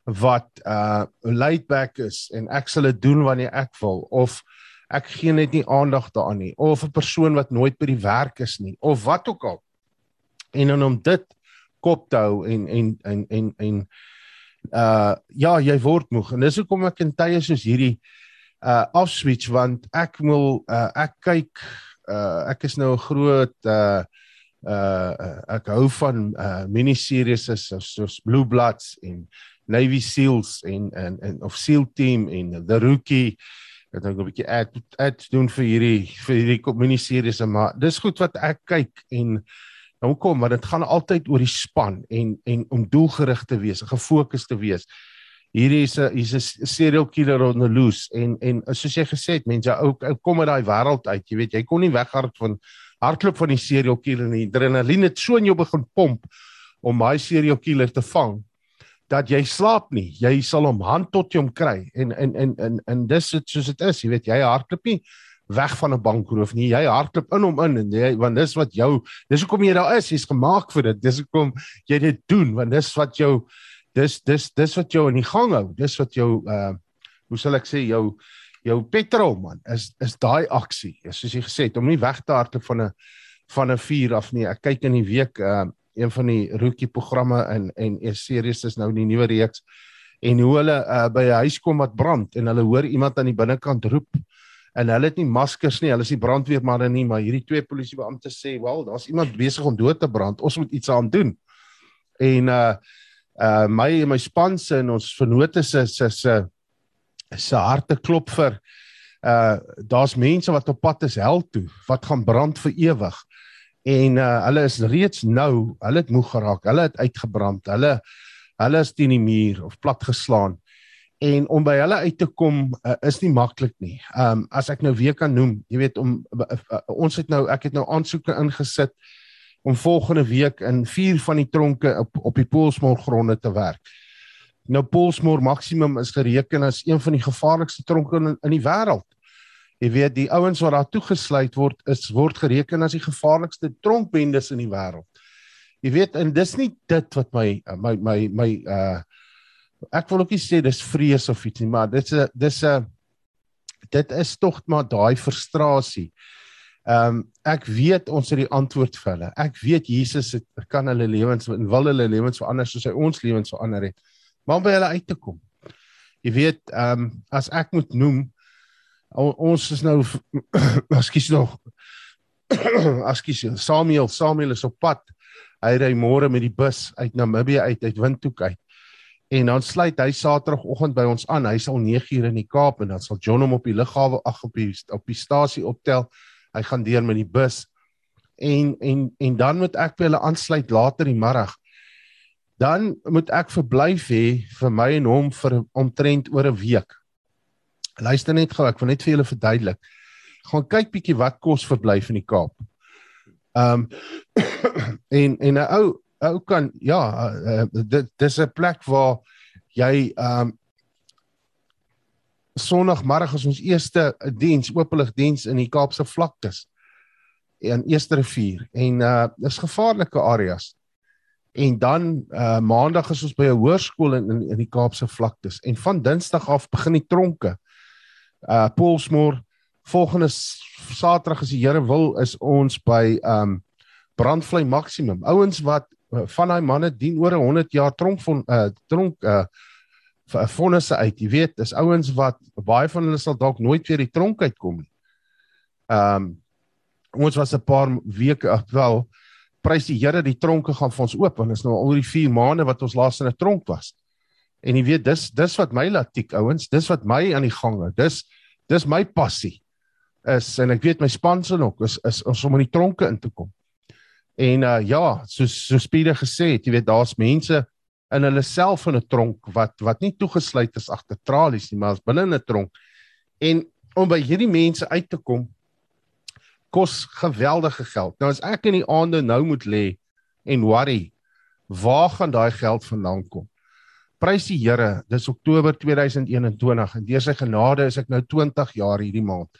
wat uh laid back is en ek sal dit doen wanneer ek wil of ek gee net nie aandag daaraan nie of 'n persoon wat nooit by die werk is nie of wat ook al. En dan om dit kop te hou en en en en en uh ja, jy word moeg en dis hoekom ek in tye soos hierdie uh afswitch want ek wil uh ek kyk uh ek is nou 'n groot uh uh ek hou van uh miniseries soos Blue Bloods en Navy Seals en en en of SEAL team en The Rookie ek dink 'n bietjie ad ad doen vir hierdie vir hierdie kommunikasie se maar dis goed wat ek kyk en nou kom maar dit gaan altyd oor die span en en om doelgerig te wees, gefokus te wees. Hierdie is 'n hier's 'n serial killer on the loose en en soos jy gesê het, mense ou kom uit daai wêreld uit, jy weet, jy kon nie weghard van hardloop van die serial killer nie. Adrenalien het so in jou begin pomp om daai serial killer te vang dat jy slaap nie. Jy sal hom hand tot jou kry en en en en en dis soos dit is, jy weet, jy hardloop nie weg van 'n bankroof nie. Jy hardloop in hom in en jy want dis wat jou dis hoekom jy daar is. Jy's gemaak vir dit. Dis hoekom jy dit doen want dis wat jou dis dis dis wat jou in die gang hou. Dis wat jou uh hoe sal ek sê jou jou petrol man is is daai aksie. Soos jy gesê het om nie weg te hardloop van 'n van 'n vuur af nie. Ek kyk in die week uh een van die rookie programme in en 'n series is nou die nuwe reeks en hoe hulle uh, by 'n huis kom wat brand en hulle hoor iemand aan die binnekant roep en hulle het nie maskers nie, hulle is nie brandweermanne nie, maar hierdie twee polisiebeampte sê, "Wel, daar's iemand besig om dood te brand. Ons moet iets aan doen." En uh uh my en my span se en ons vernote se se se se harte klop vir uh daar's mense wat op pad is hel toe wat gaan brand vir ewig en uh, hulle is reeds nou, hulle het moeg geraak, hulle het uitgebrand, hulle hulle is teen die muur of plat geslaan. En om by hulle uit te kom uh, is nie maklik nie. Ehm um, as ek nou weer kan noem, jy weet om uh, uh, ons het nou ek het nou aansoeke ingesit om volgende week in vier van die tronke op op die Poolsmoor gronde te werk. Nou Poolsmoor maksimum is gereken as een van die gevaarlikste tronke in, in die wêreld. Jy weet die ouens wat daar toegesluit word is word gereken as die gevaarlikste tronkbendes in die wêreld. Jy weet en dis nie dit wat my my my my uh ek wil ook nie sê dis vrees of iets nie, maar dit's 'n dis 'n dit is tog maar daai frustrasie. Ehm um, ek weet ons het die antwoord vir hulle. Ek weet Jesus het kan hulle lewens en wil hulle lewens verander soos hy ons lewens verander het. Maar om by hulle uit te kom. Jy weet, ehm um, as ek moet noem ons is nou ekskuus nog ekskuus Samuel Samuel is op pad. Hy ry môre met die bus uit Namibië uit uit Windhoek uit. En dan sluit hy Saterdagoggend by ons aan. Hy sal 9 uur in die Kaap en dan sal John hom op die lughawe ag op die op die stasie optel. Hy gaan deur met die bus. En en en dan moet ek by hulle aansluit later die middag. Dan moet ek verblyf hê vir my en hom vir omtrent oor 'n week Luister net gou, ek wil net vir julle verduidelik. Gaan kyk bietjie wat kos verblyf in die Kaap. Ehm um, en en 'n ou ou kan ja, uh, dit dis 'n plek waar jy ehm um, Sondagmiddag is ons eerste diens, openlig diens in die Kaapse vlaktes en Eerste Rivier en uh dis gevaarlike areas. En dan uh maandag is ons by 'n hoërskool in, in in die Kaapse vlaktes en van Dinsdag af begin die tronke. Uh Paulsmoor volgende Saterdag as die Here wil is ons by um Brandvlei Maksimum. Ouens wat uh, van daai manne dien oor 100 jaar tronk van uh tronk uh vonnisse uit. Jy weet, dis ouens wat baie van hulle sal dalk nooit weer die tronk uitkom nie. Um ons was 'n paar weke wel prys die Here die tronke gaan vir ons oop want is nou al die 4 maande wat ons laas in 'n tronk was. En jy weet dis dis wat my latiek ouens, dis wat my aan die gang hou. Dis dis my passie. Is en ek weet my spanse nog is is ons om in die tronke in te kom. En uh ja, soos so Spiede gesê het, jy weet daar's mense in hulle self in 'n tronk wat wat nie toegesluit is agter tralies nie, maar is binne in 'n tronk. En om by hierdie mense uit te kom kos geweldige geld. Nou as ek in die aande nou moet lê en worry, waar gaan daai geld vandaan kom? Prys die Here, dis Oktober 2021 en deur sy genade is ek nou 20 jaar hierdie maand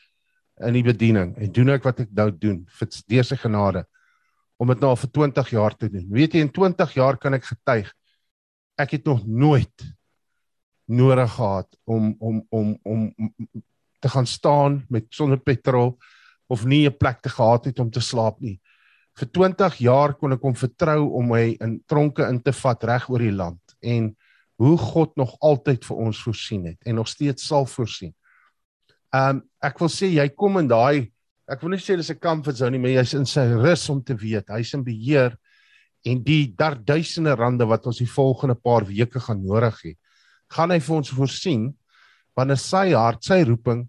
in die bediening en doen ek wat ek nou doen vir deur sy genade om dit nou al vir 20 jaar te doen. Weet jy in 20 jaar kan ek getuig ek het nog nooit nodig gehad om om om om te gaan staan met sonder petrol of nie 'n plek te gehad het om te slaap nie. Vir 20 jaar kon ek hom vertrou om my in tronke in te vat reg oor die land en hoe God nog altyd vir ons voorsien het en nog steeds sal voorsien. Um ek wil sê jy kom in daai ek wil nie sê dis 'n comfort zone nie, maar jy's in sy rus om te weet hy's in beheer en die daar duisende rande wat ons die volgende paar weke gaan nodig hê, gaan hy vir ons voorsien wanneer sy hart, sy roeping,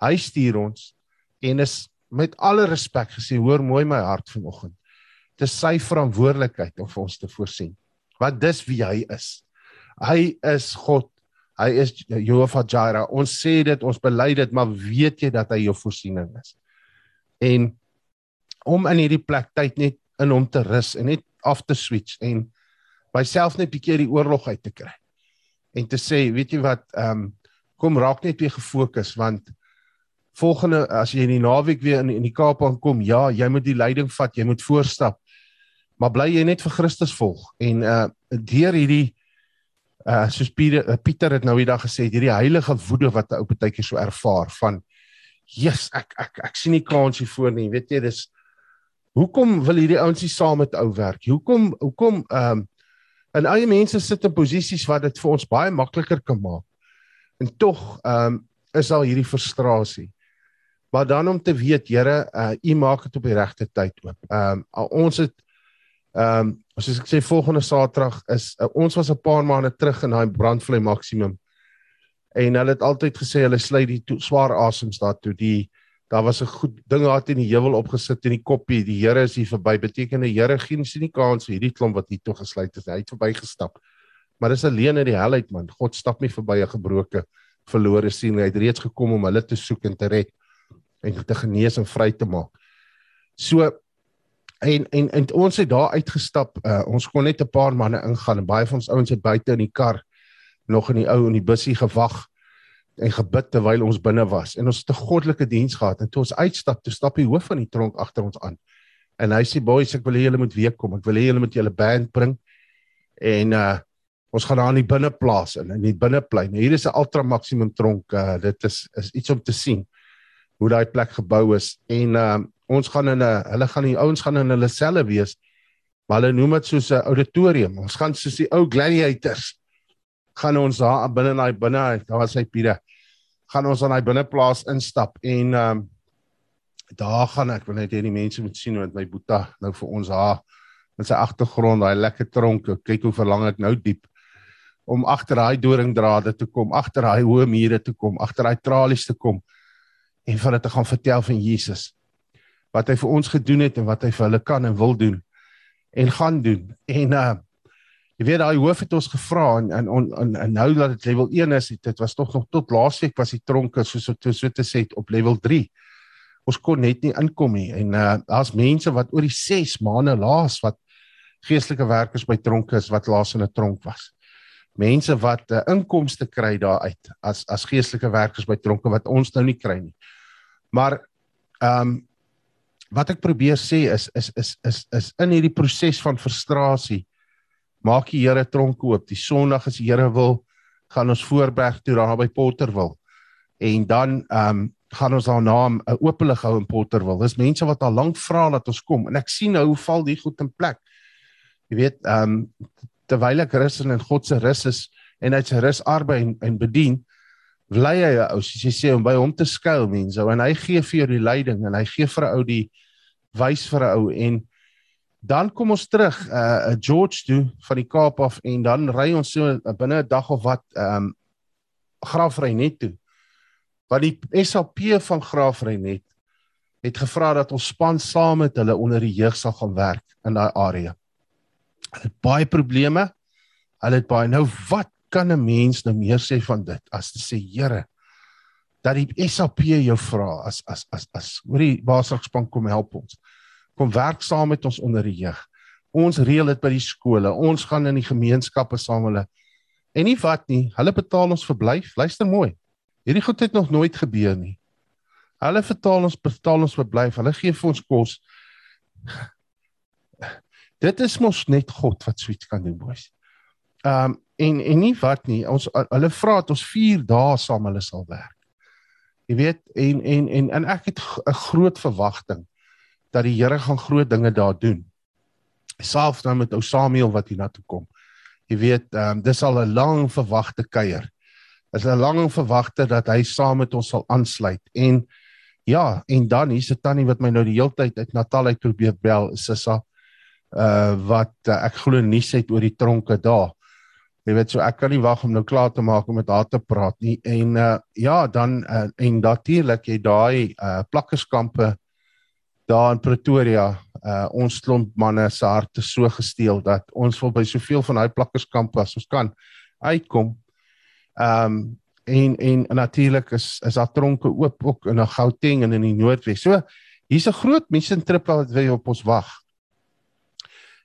hy stuur ons en is met alle respek gesê, hoor mooi my hart vanoggend. Dis sy verantwoordelikheid om vir ons te voorsien. Want dis wie hy is. Hy is God. Hy is Jehovah Jireh. Ons sê dit, ons bely dit, maar weet jy dat hy jou voorsiening is? En om in hierdie plek tyd net in hom te rus en net af te switch en myself net 'n bietjie die oorlog uit te kry. En te sê, weet jy wat, ehm um, kom raak net weer gefokus want volgende as jy in die naweek weer in in die Kaap aankom, ja, jy moet die leiding vat, jy moet voorstap. Maar bly jy net vir Christus volg en uh deur hierdie uh soos Pieter uh, Pieter het nou die dag gesê, hierdie heilige woede wat 'n ou partytjie so ervaar van Jesus, ek ek ek sien nie kans hiervoor nie. Weet jy, dis Hoekom wil hierdie ouens nie saam met ou werk? Hoekom hoekom ehm um, en eie mense sit in posisies wat dit vir ons baie makliker kan maak. En tog ehm um, is al hierdie frustrasie. Maar dan om te weet, Here, uh, u maak dit op die regte tyd oop. Ehm um, ons het ehm um, soos ek sê volgende Saterdag is uh, ons was 'n paar maande terug in daai brandvlei maksimum. En hulle het altyd gesê hulle sluit die to, swaar asems daartoe die Daar was 'n goed ding daar teen die heuwel opgesit in die koppie. Die Here is hier verby. Beteken die Here gee nie nie kans vir hierdie klomp wat hier toe gesluit is. Hy het verbygestap. Maar dis alleen in die helheid man. God stap nie verby 'n gebroke verlore sien. Hy het reeds gekom om hulle te soek en te red en te genees en vry te maak. So en en en ons het daar uitgestap. Uh, ons kon net 'n paar manne ingaan en baie van ons ouens het buite in die kar nog in die ou in die bussie gewag en gebid terwyl ons binne was. En ons het 'n goddelike diens gehad en toe ons uitstap toe stap die hoof van die tronk agter ons aan. En hy sê boys ek wil hê julle moet weer kom. Ek wil hê julle moet julle band bring en uh ons gaan daar in die binneplaas in in die binneplein hier is 'n ultra maksimum tronk uh, dit is is iets om te sien hoe daai plek gebou is. En uh ons gaan in 'n hulle gaan die ouens gaan in hulle selle wees. Maar hulle noem dit soos 'n auditorium. Ons gaan soos die ou gladiators gaan ons daar binne in daai binne daar was hy Pieter gaan ons aan daai binneplaas instap en ehm um, daar gaan ek wil net hê die mense moet sien wat my boeta nou vir ons haar in sy agtergrond daai lekker tronke kyk hoe verlang ek nou diep om agter daai doringdrade te kom agter daai hoë mure te kom agter daai tralies te kom en vir hulle te gaan vertel van Jesus wat hy vir ons gedoen het en wat hy vir hulle kan en wil doen en gaan doen en uh Jy weet daai hoof het ons gevra en en en, en nou dat dit level 1 is, dit was tog nog tot laasweek was die tronke soos so so te sê op level 3. Ons kon net nie inkom nie en uh daar's mense wat oor die 6 maande laas wat geestelike werkers by tronke is wat laas in 'n tronk was. mense wat 'n uh, inkomste kry daaruit as as geestelike werkers by tronke wat ons nou nie kry nie. Maar ehm um, wat ek probeer sê is is is is is in hierdie proses van frustrasie maak die Here tronke oop. Die Sondag as die Here wil gaan ons voorberg toe daar by Potterwil. En dan ehm um, gaan ons daar naam 'n oopelig hou in Potterwil. Dis mense wat al lank vra dat ons kom en ek sien nou hoe val die goed in plek. Jy weet, ehm um, terwyl ek rus in God se rus is en hy se rus arbei en, en bedien, bly hy ou soos jy sê om by hom te skuil mense en hy gee vir jou die leiding en hy gee vir 'n ou die wys vir 'n ou en dan kom ons terug uh George toe van die Kaap af en dan ry ons so uh, binne 'n dag of wat ehm um, Graafry net toe. Wat die SAP van Graafry net het gevra dat ons span saam met hulle onder die jeug sal gaan werk in daai area. Hulle het baie probleme. Hulle het baie nou wat kan 'n mens nou meer sê van dit as te sê Here dat die SAP jou vra as as as as hoorie Basrakspan kom help ons. Kom werk saam met ons onder die jeug. Ons reël dit by die skole. Ons gaan in die gemeenskappe saam hulle. En nie wat nie, hulle betaal ons verblyf. Luister mooi. Hierdie goed het nog nooit gebeur nie. Hulle betaal ons betaal ons verblyf. Hulle gee vir ons kos. Dit is mos net God wat suits kan doen, boys. Ehm um, en en nie wat nie ons hulle vra dat ons 4 dae saam hulle sal werk. Jy weet en en en en ek het 'n groot verwagting dat die Here gaan groot dinge daar doen. Selfs nou met ou Samuel wat hier na toe kom. Jy weet, ehm um, dis al 'n lang verwagte kuier. Is 'n lang verwagte dat hy saam met ons sal aansluit en ja, en dan hier's 'n tannie wat my nou die hele tyd uit Natal uit probeer bel, Sissa. Uh wat uh, ek glo nuus het oor die tronke daar. Jy weet so ek kan nie wag om nou klaar te maak om met haar te praat nie. En uh ja, dan uh, en natuurlik jy daai uh plakkerskampe daar in Pretoria, uh ons klomp manne se harte so gesteel dat ons wil by soveel van daai plakkerskampe as ons kan uitkom. Um en en natuurlik is is daar tronke oop ook in Gauteng en in die Noordwes. So hier's 'n groot mensentrip wat wil op ons wag.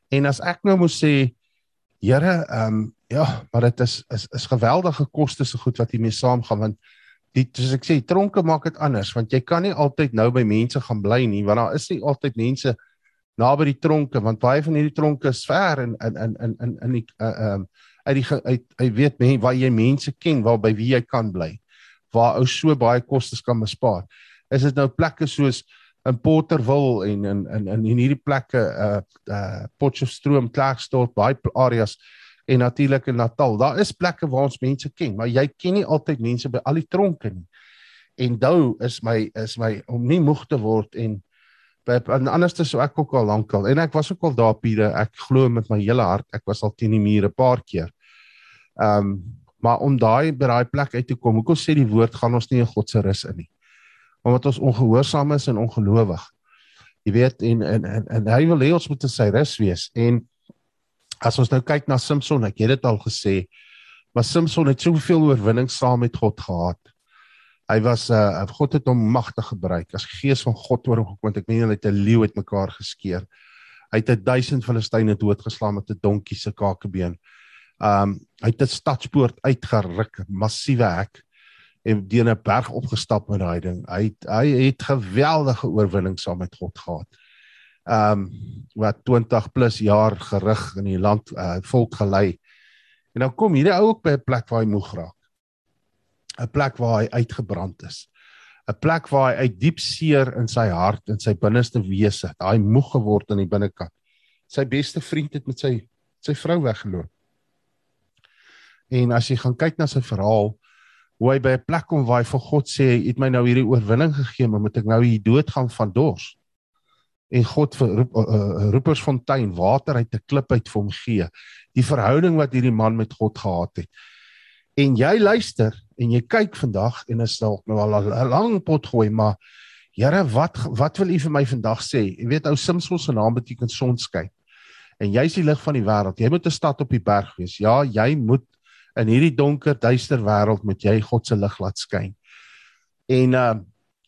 En as ek nou moet sê Here, ehm um, ja, maar dit is is is geweldige koste se goed wat hiermee saamgaan want die soos ek sê, tronke maak dit anders want jy kan nie altyd nou by mense gaan bly nie want daar is nie altyd mense naby die tronke want baie van hierdie tronke is ver in in in in in in die uh, ehm uh, uit die uit hy weet men waar jy mense ken waar by wie jy kan bly waar ou so baie kostes kan bespaar. Is dit nou plekke soos in Potterwil en in in in in hierdie plekke uh uh Potchefstroom, Klerksdorp, baie areas en natuurlik in Natal. Daar is plekke waar ons mense ken, maar jy ken nie altyd mense by al die tronke nie. En dou is my is my om nie moeg te word en by en anderste so ek ook al lankal en ek was ook al daar Piere, ek glo met my hele hart, ek was al teen die mure 'n paar keer. Um maar om daai by daai plek uit te kom, hoekom sê die woord gaan ons nie in God se rus in nie omdat ons ongehoorsaam is en ongelowig. Jy weet en en en, en hy wil hê ons moet sy rus wees. En as ons nou kyk na Samson, ek het dit al gesê, maar Samson het soveel oorwinning saam met God gehad. Hy was 'n uh, God het hom magtig gebruik. As gees van God oor hom gekom ek meen hy het 'n leeu uitmekaar geskeer. Hy het 1000 Filistyne doodgeslaan met 'n donkie se kakebeen. Um hy het 'n stadspoort uitgeruk, massiewe hek en deur 'n berg opgestap met daai ding. Hy het, hy het geweldige oorwinning saam met God gehad. Ehm um, wat 20 plus jaar gerig in die land uh, volk gelei. En dan kom hierdie ou ook by 'n plek waar hy moeg raak. 'n Plek waar hy uitgebrand is. 'n Plek waar hy uit diep seer in sy hart en sy binneste wese, daai moeg geword aan die binnekant. Sy beste vriend het met sy sy vrou weggeloop. En as jy gaan kyk na sy verhaal, hoe hy by 'n plek kom waar hy vir God sê, "U het my nou hierdie oorwinning gegee, maar moet ek nou hier doodgaan van dors?" En God vir roep, uh, Roepersfontein water uit 'n klip uit vir hom gee. Die verhouding wat hierdie man met God gehad het. En jy luister en jy kyk vandag en is dalk nou al 'n lang pot gooi, maar Here, wat wat wil U vir my vandag sê? Jy weet ou Simson se naam beteken sonskyn. En jy's die lig van die wêreld. Jy moet 'n stad op die berg wees. Ja, jy moet in hierdie donker duister wêreld moet jy God se lig laat skyn. En uh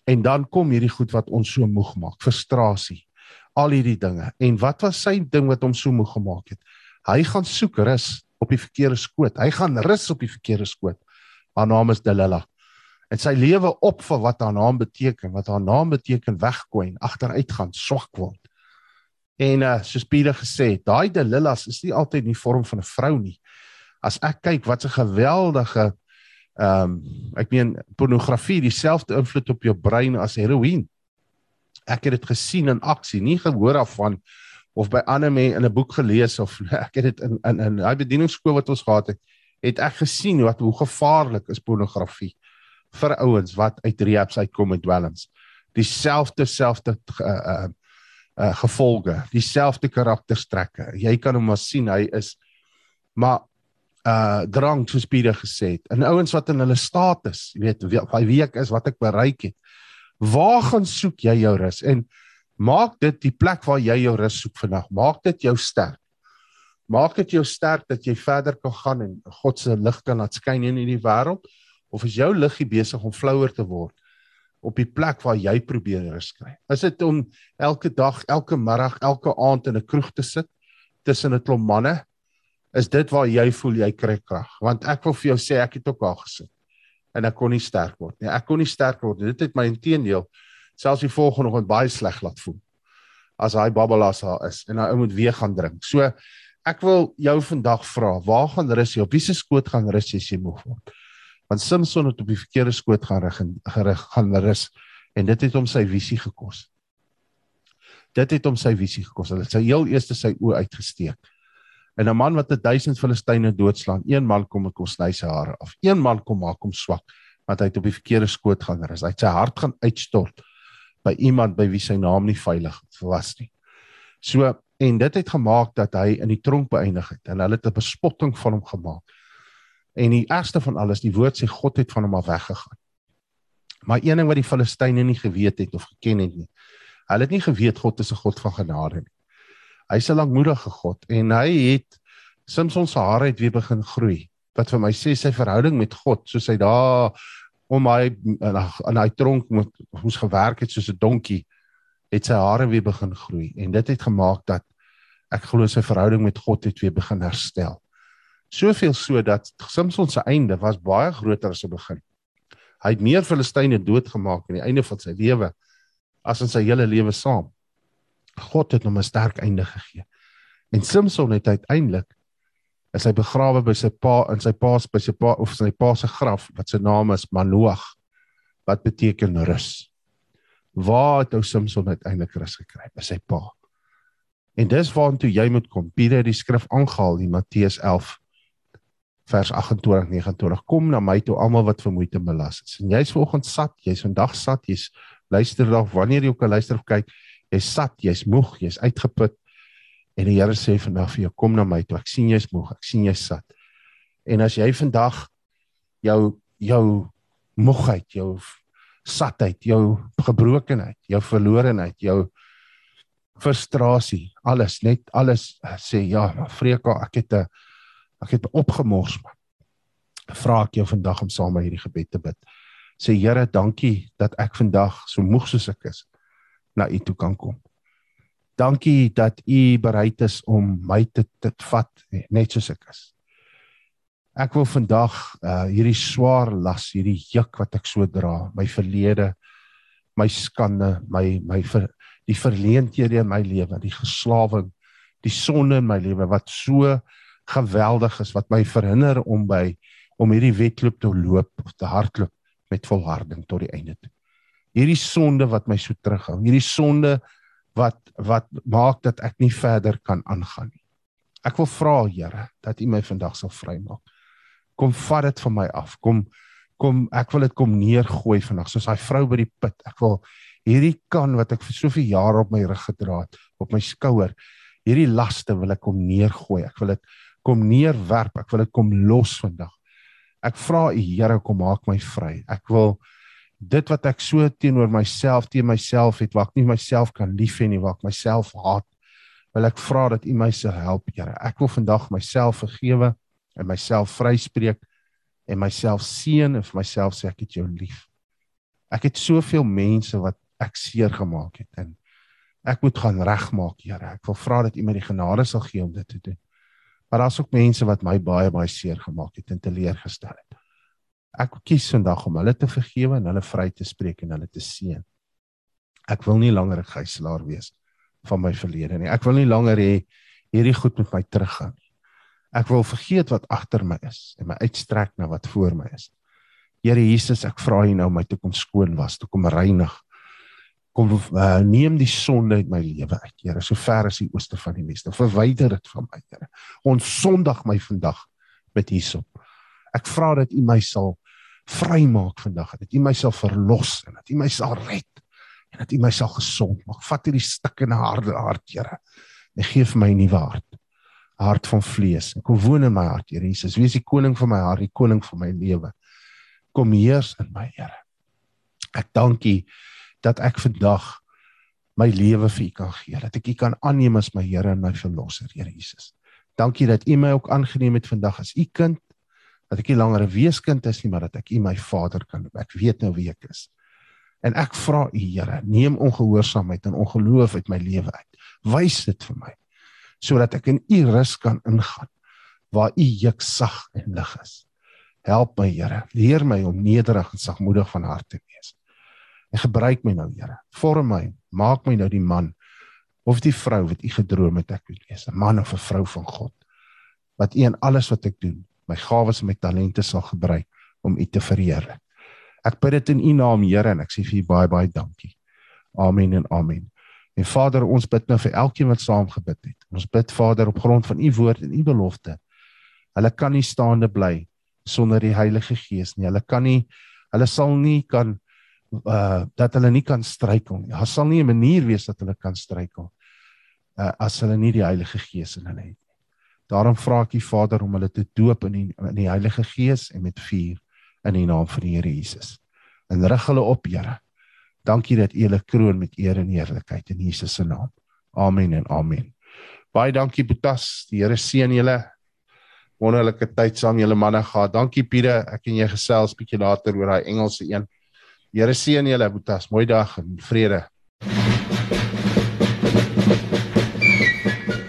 en dan kom hierdie goed wat ons so moeg maak, frustrasie. Al hierdie dinge. En wat was sy ding wat hom so moeg gemaak het? Hy gaan soek rus. op die verkeerde skoot. Hy gaan rus op die verkeerde skoot. Haar naam is Delilah. En sy lewe op vir wat haar naam beteken, wat haar naam beteken en agteruit gaan, swak word. En uh soos Pieter gesê het, daai Delilahs is nie altyd in die vorm van 'n vrou nie. As ek kyk wat 'n geweldige ehm um, ek meen pornografie dieselfde invloed op jou brein as heroïne. Ek het dit gesien in aksie, nie gehoor af van of by ander mense in 'n boek gelees of ek het dit in in in daai bedieningsskool wat ons gehad het, het ek gesien wat hoe gevaarlik is pornografie vir ouens wat uit rehabs uitkom met dwelms. Dieselfde selfde uh, uh uh gevolge, dieselfde karakterstrekke. Jy kan hom maar sien hy is maar uh drank soos Pieter gesê het. En ouens wat in hulle status, jy weet, wie, wie ek is, wat ek bereik het. Waar gaan soek jy jou rus? En maak dit die plek waar jy jou rus soek vandag. Maak dit jou sterk. Maak dit jou sterk dat jy verder kan gaan en God se lig kan laat skyn in hierdie wêreld of is jou liggie besig om flouer te word op die plek waar jy probeer rus kry? Is dit om elke dag, elke middag, elke aand in 'n kroeg te sit tussen 'n klomp manne? Is dit waar jy voel jy kry krag? Want ek wil vir jou sê ek het ook al gesit en ek kon nie sterk word nie. Ek kon nie sterk word nie. Dit het my intedeel selfs die volgende oggend baie sleg laat voel. As hy babbelas daar is en hy moet weer gaan drink. So ek wil jou vandag vra, waar gaan rus jy? Op wiese skoot gaan rus jy as jy moeg word? Want Samson het op die verkeerde skoot gaan rig en gerig gaan rus en dit het hom sy visie gekos. Dit het hom sy visie gekos. Hy het sy heel eerste sy oë uitgesteek. En 'n man wat 'n 1000 Filistyne doodslaan, een man kom en kom sny sy hare af. Een man kom maak hom swak want hy het op die verkeerde skoot gaan rus. Hy het sy hart gaan uitstort by iemand by wie sy naam nie veilig was nie. So en dit het gemaak dat hy in die tronk beëindig het en hulle het 'n bespotting van hom gemaak. En die ergste van alles, die woord sê God het van hom af weggegaan. Maar een ding wat die Filistyne nie geweet het of geken het nie. Hulle het nie geweet God is 'n God van genade nie. Hy's 'n lankmoedige God en hy het Samson se hare het weer begin groei. Wat vir my sê sy verhouding met God, soos hy daar om hy aan hy tronk moet moes gewerk het soos 'n donkie het sy hare weer begin groei en dit het gemaak dat ek glo sy verhouding met God het weer begin herstel. Soveel so dat Samson se einde was baie groter as sy begin. Hy het meer Filistyne doodgemaak aan die einde van sy lewe as in sy hele lewe saam. God het hom 'n sterk einde gegee. En Samson het uiteindelik is hy begrawe by sy pa in sy pa se by sy pa of sy pa se graf wat sy naam is Manoag wat beteken rus. Waar het ou Samson uiteindelik rus gekry by sy pa? En dis waartoe jy moet kom. Pieter het die skrif aangehaal in Matteus 11 vers 28 29 kom na my toe almal wat vermoeid en belas is. En jy's vanoggend sat, jy's vandag sat, jy's luister dalk wanneer jy ook al luister of kyk, jy's sat, jy's moeg, jy's uitgeput. En die Here sê vandag vir jou, kom na my toe. Ek sien jy's moeg, ek sien jy's sat. En as jy vandag jou jou moegheid, jou satheid, jou gebrokenheid, jou verlorenheid, jou frustrasie, alles, net alles sê ja, Freka, ek het 'n ek het opgemors man. Vra ek jou vandag om saam met hierdie gebed te bid. Sê Here, dankie dat ek vandag so moeg soos ek is na U toe kan kom. Dankie dat u bereid is om my te te vat net soos ek is. Ek wil vandag uh hierdie swaar las, hierdie juk wat ek so dra, my verlede, my skande, my my ver, die verleenthede in my lewe, die geslawing, die sonde in my lewe wat so geweldig is wat my verhinder om by om hierdie wedloop te loop of te hardloop met volharding tot die einde toe. Hierdie sonde wat my so terughou, hierdie sonde wat wat maak dat ek nie verder kan aangaan nie. Ek wil vra Here dat U my vandag sal vrymaak. Kom vat dit van my af. Kom kom ek wil dit kom neergooi vandag soos daai vrou by die put. Ek wil hierdie kan wat ek vir soveel jare op my rug gedra het, op my skouer, hierdie laste wil ek kom neergooi. Ek wil dit kom neerwerp. Ek wil dit kom los vandag. Ek vra U Here kom maak my vry. Ek wil dit wat ek so teenoor myself teen myself het waar ek nie myself kan lief hê nie waar ek myself haat wil ek vra dat u my sal help Here. Ek wil vandag myself vergewe en myself vryspreek en myself seën en vir myself sê ek het jou lief. Ek het soveel mense wat ek seer gemaak het en ek moet gaan regmaak Here. Ek wil vra dat u my die genade sal gee om dit te doen. Maar daar's ook mense wat my baie baie seer gemaak het en teleurgestel het. Ek kies vandag om hulle te vergewe en hulle vry te spreek en hulle te seën. Ek wil nie langer 'n gijslaer wees van my verlede nie. Ek wil nie langer hê hierdie goed met my teruggaan nie. Ek wil vergeet wat agter my is en my uitstrek na wat voor my is. Here Jesus, ek vra U nou om my te kom skoon was, te kom reinig. Kom uh, neem die sonde uit my lewe uit, Here, so ver as die ooste van die weste. Verwyder dit van my, Here. Ons Sondag my vandag met hierop. Ek vra dat U my sal vrymaak vandag, dat U my sal verlos en dat U my sal red en dat U my sal gesond maak. Vat hierdie stikkende harde hart, Here. En gee vir my 'n nuwe hart. 'n Hart van vlees. En kom woon in my hart, Here Jesus. Wees die koning van my hart, die koning van my lewe. Kom heers in my, Here. Ek dank U dat ek vandag my lewe vir U kan gee. Dat ek U kan aanneem as my Here en my verlosser, Here Jesus. Dankie dat U my ook aangeneem het vandag as U kind. Dat ek nie langer 'n weeskind is nie, maar dat ek U my Vader kan. Ek weet nou wie ek is. En ek vra U, Here, neem ongehoorsaamheid en ongeloof uit my lewe uit. Wys dit vir my sodat ek in U rus kan ingaan waar U juk sag en lig is. Help my, Here. Leer my om nederig en sagmoedig van hart te wees. En gebruik my nou, Here. Vorm my, maak my nou die man of die vrou wat U gedroom het ek moet wees, 'n man of 'n vrou van God. Wat U in alles wat ek doen, my gawes en my talente sal gebruik om U te verheerlik. Ek bid dit in U naam, Here, en ek sê vir U baie baie dankie. Amen en amen. En Vader, ons bid nou vir elkeen wat saam gebid het. Ons bid Vader op grond van U woord en U belofte. Hulle kan nie staande bly sonder die Heilige Gees nie. Hulle kan nie hulle sal nie kan uh dat hulle nie kan struikel nie. Daar sal nie 'n manier wees dat hulle kan struikel uh as hulle nie die Heilige Gees in hulle het. Daarom vra ek U Vader om hulle te doop in die, in die Heilige Gees en met vuur in die naam van die Here Jesus. En rig hulle op, Here. Dankie dat U hulle kroon met eer en heerlikheid in Jesus se naam. Amen en amen. Baie dankie Boetas. Die Here seën julle wonderlike tyd saam julle manne gehad. Dankie Piere, ek en jy gesels bietjie later oor daai Engelse een. Die Here seën julle Boetas. Mooi dag en vrede.